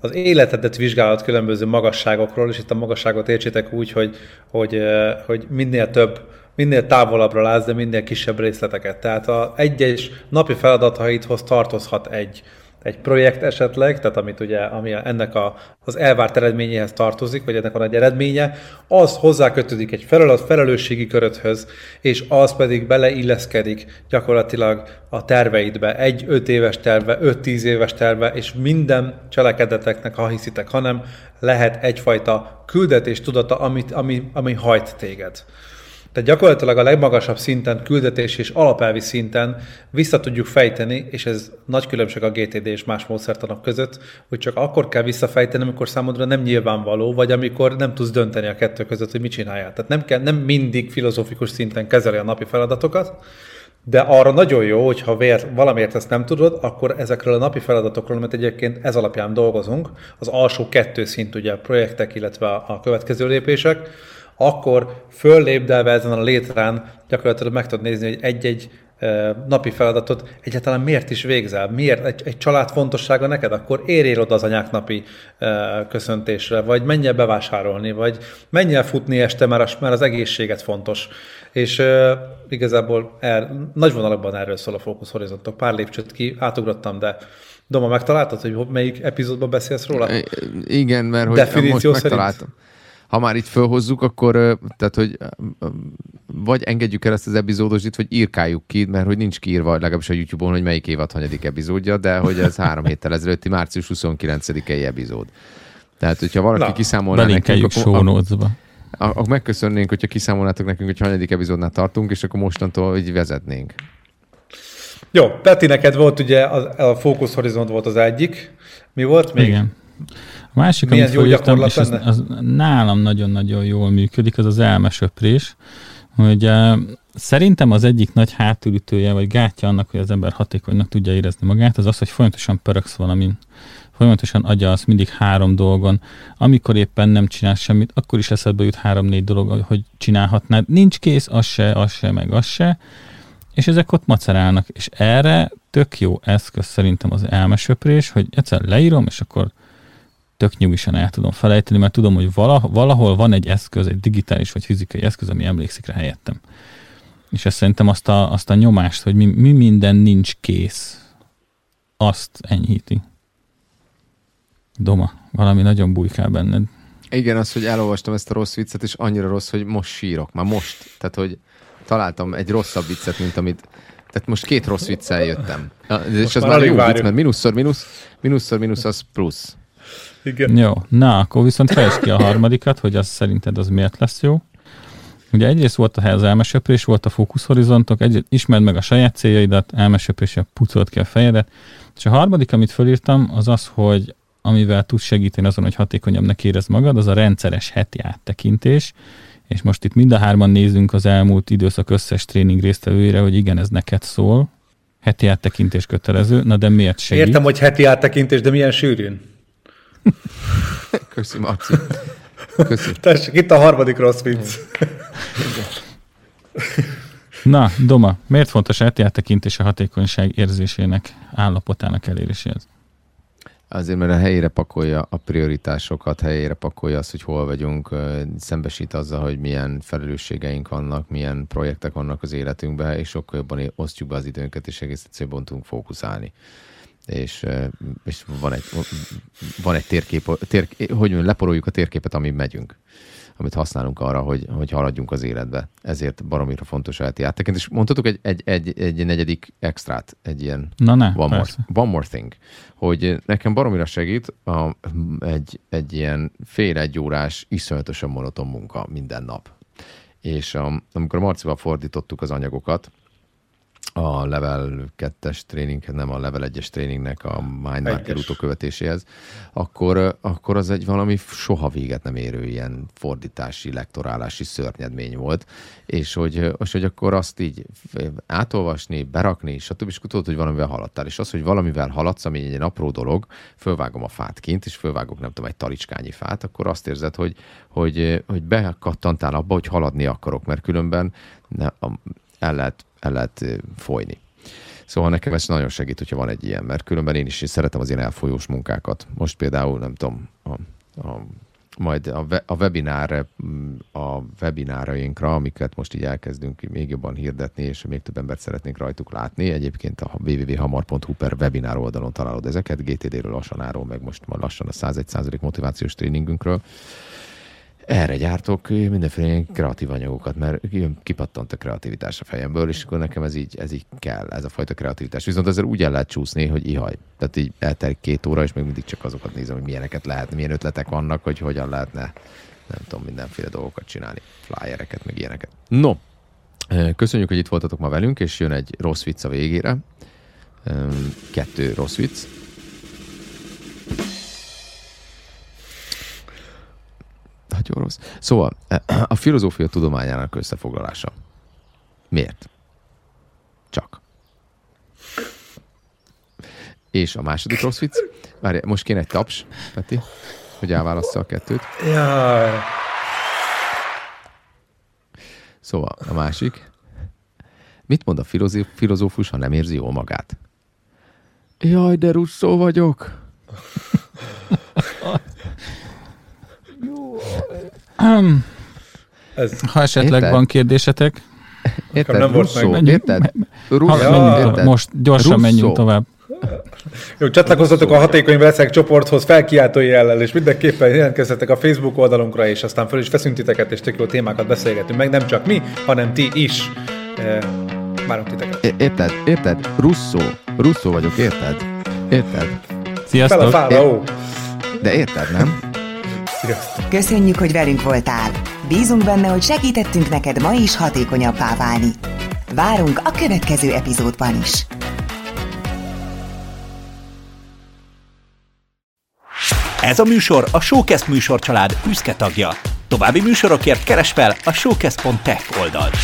az életedet vizsgálhat különböző magasságokról, és itt a magasságot értsétek úgy, hogy, hogy, hogy minél több, minél távolabbra látsz, de minél kisebb részleteket. Tehát a egy-egy napi feladataidhoz tartozhat egy, egy projekt esetleg, tehát amit ugye, ami ennek a, az elvárt eredményéhez tartozik, vagy ennek a nagy eredménye, az hozzákötődik egy feladat, felelősségi köröthöz, és az pedig beleilleszkedik gyakorlatilag a terveidbe, egy öt éves terve, öt tíz éves terve, és minden cselekedeteknek, ha hiszitek, hanem lehet egyfajta küldetés tudata, amit, ami, ami hajt téged. Tehát gyakorlatilag a legmagasabb szinten, küldetés és alapelvi szinten vissza tudjuk fejteni, és ez nagy különbség a GTD és más módszertanok között, hogy csak akkor kell visszafejteni, amikor számodra nem nyilvánvaló, vagy amikor nem tudsz dönteni a kettő között, hogy mit csináljál. Tehát nem, kell, nem mindig filozófikus szinten kezeli a napi feladatokat, de arra nagyon jó, hogy ha vér, valamiért ezt nem tudod, akkor ezekről a napi feladatokról, amit egyébként ez alapján dolgozunk, az alsó kettő szint, ugye a projektek, illetve a következő lépések, akkor föllépdelve ezen a létrán gyakorlatilag meg tudod nézni, hogy egy-egy napi feladatot egyáltalán miért is végzel? Miért? Egy, egy család fontossága neked? Akkor érjél oda az anyák napi köszöntésre, vagy menj el bevásárolni, vagy menj el futni este, mert az, egészséget fontos. És igazából er, nagy vonalakban erről szól a Focus Horizontok. Pár lépcsőt ki átugrottam, de Doma, megtaláltad, hogy melyik epizódban beszélsz róla? Igen, mert hogy Definíció most szerint? Ha már itt fölhozzuk, akkor tehát, hogy vagy engedjük el ezt az epizódosít, vagy írkáljuk ki, mert hogy nincs kiírva legalábbis a YouTube-on, hogy melyik évad hanyadik epizódja, de hogy ez három héttel ezelőtti március 29-i epizód. Tehát, hogyha valaki Na, kiszámolná nekünk, akkor, akkor megköszönnénk, hogyha kiszámolnátok nekünk, hogy hanyadik epizódnál tartunk, és akkor mostantól így vezetnénk. Jó, Peti, neked volt ugye a, a Focus Horizont volt az egyik. Mi volt még? Igen. A másik, Milyen amit jó gyakorlat és az, az nálam nagyon-nagyon jól működik, az az elmesöprés, hogy uh, szerintem az egyik nagy hátulütője, vagy gátja annak, hogy az ember hatékonynak tudja érezni magát, az az, hogy folyamatosan pöröksz valamin. Folyamatosan agyalsz mindig három dolgon. Amikor éppen nem csinálsz semmit, akkor is eszedbe jut három-négy dolog, hogy csinálhatnád. Nincs kész, az se, az se, meg az se. És ezek ott macerálnak. És erre tök jó eszköz szerintem az elmesöprés, hogy egyszer leírom, és akkor tök nyugisan el tudom felejteni, mert tudom, hogy vala- valahol van egy eszköz, egy digitális vagy fizikai eszköz, ami emlékszik rá helyettem. És ez szerintem azt a, azt a nyomást, hogy mi, mi minden nincs kész, azt enyhíti. Doma, valami nagyon bujkál benned. Igen, az, hogy elolvastam ezt a rossz viccet, és annyira rossz, hogy most sírok. Már most. Tehát, hogy találtam egy rosszabb viccet, mint amit... Tehát most két rossz viccel jöttem. És az már jó vicc, mert mínuszszor mínusz, mínuszszor mínusz az plusz. Igen. Jó, na, akkor viszont fejtsd ki a harmadikat, hogy az szerinted az miért lesz jó. Ugye egyrészt volt a az elmesöprés, volt a fókuszhorizontok, egy, ismerd meg a saját céljaidat, elmesöpréssel pucolt ki a fejedet, és a harmadik, amit fölírtam, az az, hogy amivel tudsz segíteni azon, hogy hatékonyabbnak érezd magad, az a rendszeres heti áttekintés, és most itt mind a hárman nézünk az elmúlt időszak összes tréning résztvevőire, hogy igen, ez neked szól, heti áttekintés kötelező, na de miért segít? Értem, hogy heti áttekintés, de milyen sűrűn? Köszi, Marci. Köszi. Tessék, itt a harmadik rossz vicc. Na, Doma, miért fontos heti áttekintés a hatékonyság érzésének, állapotának eléréséhez? Azért, mert a helyére pakolja a prioritásokat, helyére pakolja azt, hogy hol vagyunk, szembesít azzal, hogy milyen felelősségeink vannak, milyen projektek vannak az életünkben, és sokkal jobban osztjuk be az időnket, és egész egyszerűen jobban tudunk fókuszálni. És, és van egy, van egy térkép, tér, hogy leporoljuk a térképet, amin megyünk. amit használunk arra, hogy, hogy haladjunk az életbe. Ezért baromira fontos a heti áttekintés. Mondhatok egy, egy, egy, egy negyedik extrát, egy ilyen Na ne, one, more, one more thing, hogy nekem baromira segít a, egy, egy ilyen fél egy órás, iszonyatosan monoton munka minden nap. És a, amikor Marcival fordítottuk az anyagokat, a level 2-es tréninghez, nem a level 1-es tréningnek a Mindmarker utókövetéséhez, akkor, akkor az egy valami soha véget nem érő ilyen fordítási, lektorálási szörnyedmény volt, és hogy, és hogy akkor azt így átolvasni, berakni, stb. És tudod, hogy valamivel haladtál. És az, hogy valamivel haladsz, ami egy apró dolog, fölvágom a fát kint, és fölvágok nem tudom, egy talicskányi fát, akkor azt érzed, hogy, hogy, hogy bekattantál abba, hogy haladni akarok, mert különben ne, a- el lehet, el lehet folyni. Szóval nekem ez nagyon segít, hogyha van egy ilyen, mert különben én is szeretem az ilyen elfolyós munkákat. Most például, nem tudom, a, a, majd a, we, a webinár, a webinárainkra, amiket most így elkezdünk még jobban hirdetni, és még több embert szeretnénk rajtuk látni. Egyébként a www.hamar.hu per webinár oldalon találod ezeket, GTD-ről lassan áról, meg most már lassan a 101 motivációs tréningünkről. Erre gyártok mindenféle kreatív anyagokat, mert kipattant a kreativitás a fejemből, és akkor nekem ez így, ez így kell, ez a fajta kreativitás. Viszont ezzel úgy el lehet csúszni, hogy ihaj. Tehát így eltelik két óra, és még mindig csak azokat nézem, hogy milyeneket lehet, milyen ötletek vannak, hogy hogyan lehetne, nem tudom, mindenféle dolgokat csinálni, flyereket, meg ilyeneket. No, köszönjük, hogy itt voltatok ma velünk, és jön egy rossz vicc a végére. Kettő rossz vicc. Nagyon rossz. Szóval a filozófia tudományának összefoglalása. Miért? Csak. És a második rossz vicc. Várj, most kéne egy taps, Peti, hogy elválassza a kettőt. Jaj. Szóval a másik. Mit mond a filozó- filozófus, ha nem érzi jól magát? Jaj, de russzó vagyok. Ez, Ha esetleg Érted? van kérdésetek, Érted? nem volt Russzó, meg. Menjünk- érted? menjünk tovább. érted? most gyorsan Russzó. menjünk tovább. jó, csatlakozzatok a hatékony veszek csoporthoz felkiáltó jellel, és mindenképpen jelentkezzetek a Facebook oldalunkra, és aztán föl is veszünk titeket, és tök jó témákat beszélgetünk meg, nem csak mi, hanem ti is. Eh, Várunk titeket. É- Érted? Érted? Russzó. Russzó vagyok, érted? Érted? Fel a Sziasztok! fára, ó! De érted, nem? Sziasztok! Köszönjük, hogy velünk voltál. Bízunk benne, hogy segítettünk neked ma is hatékonyabbá válni. Várunk a következő epizódban is. Ez a műsor a Showcast műsorcsalád büszke tagja. További műsorokért keres fel a showcast.tech oldalt.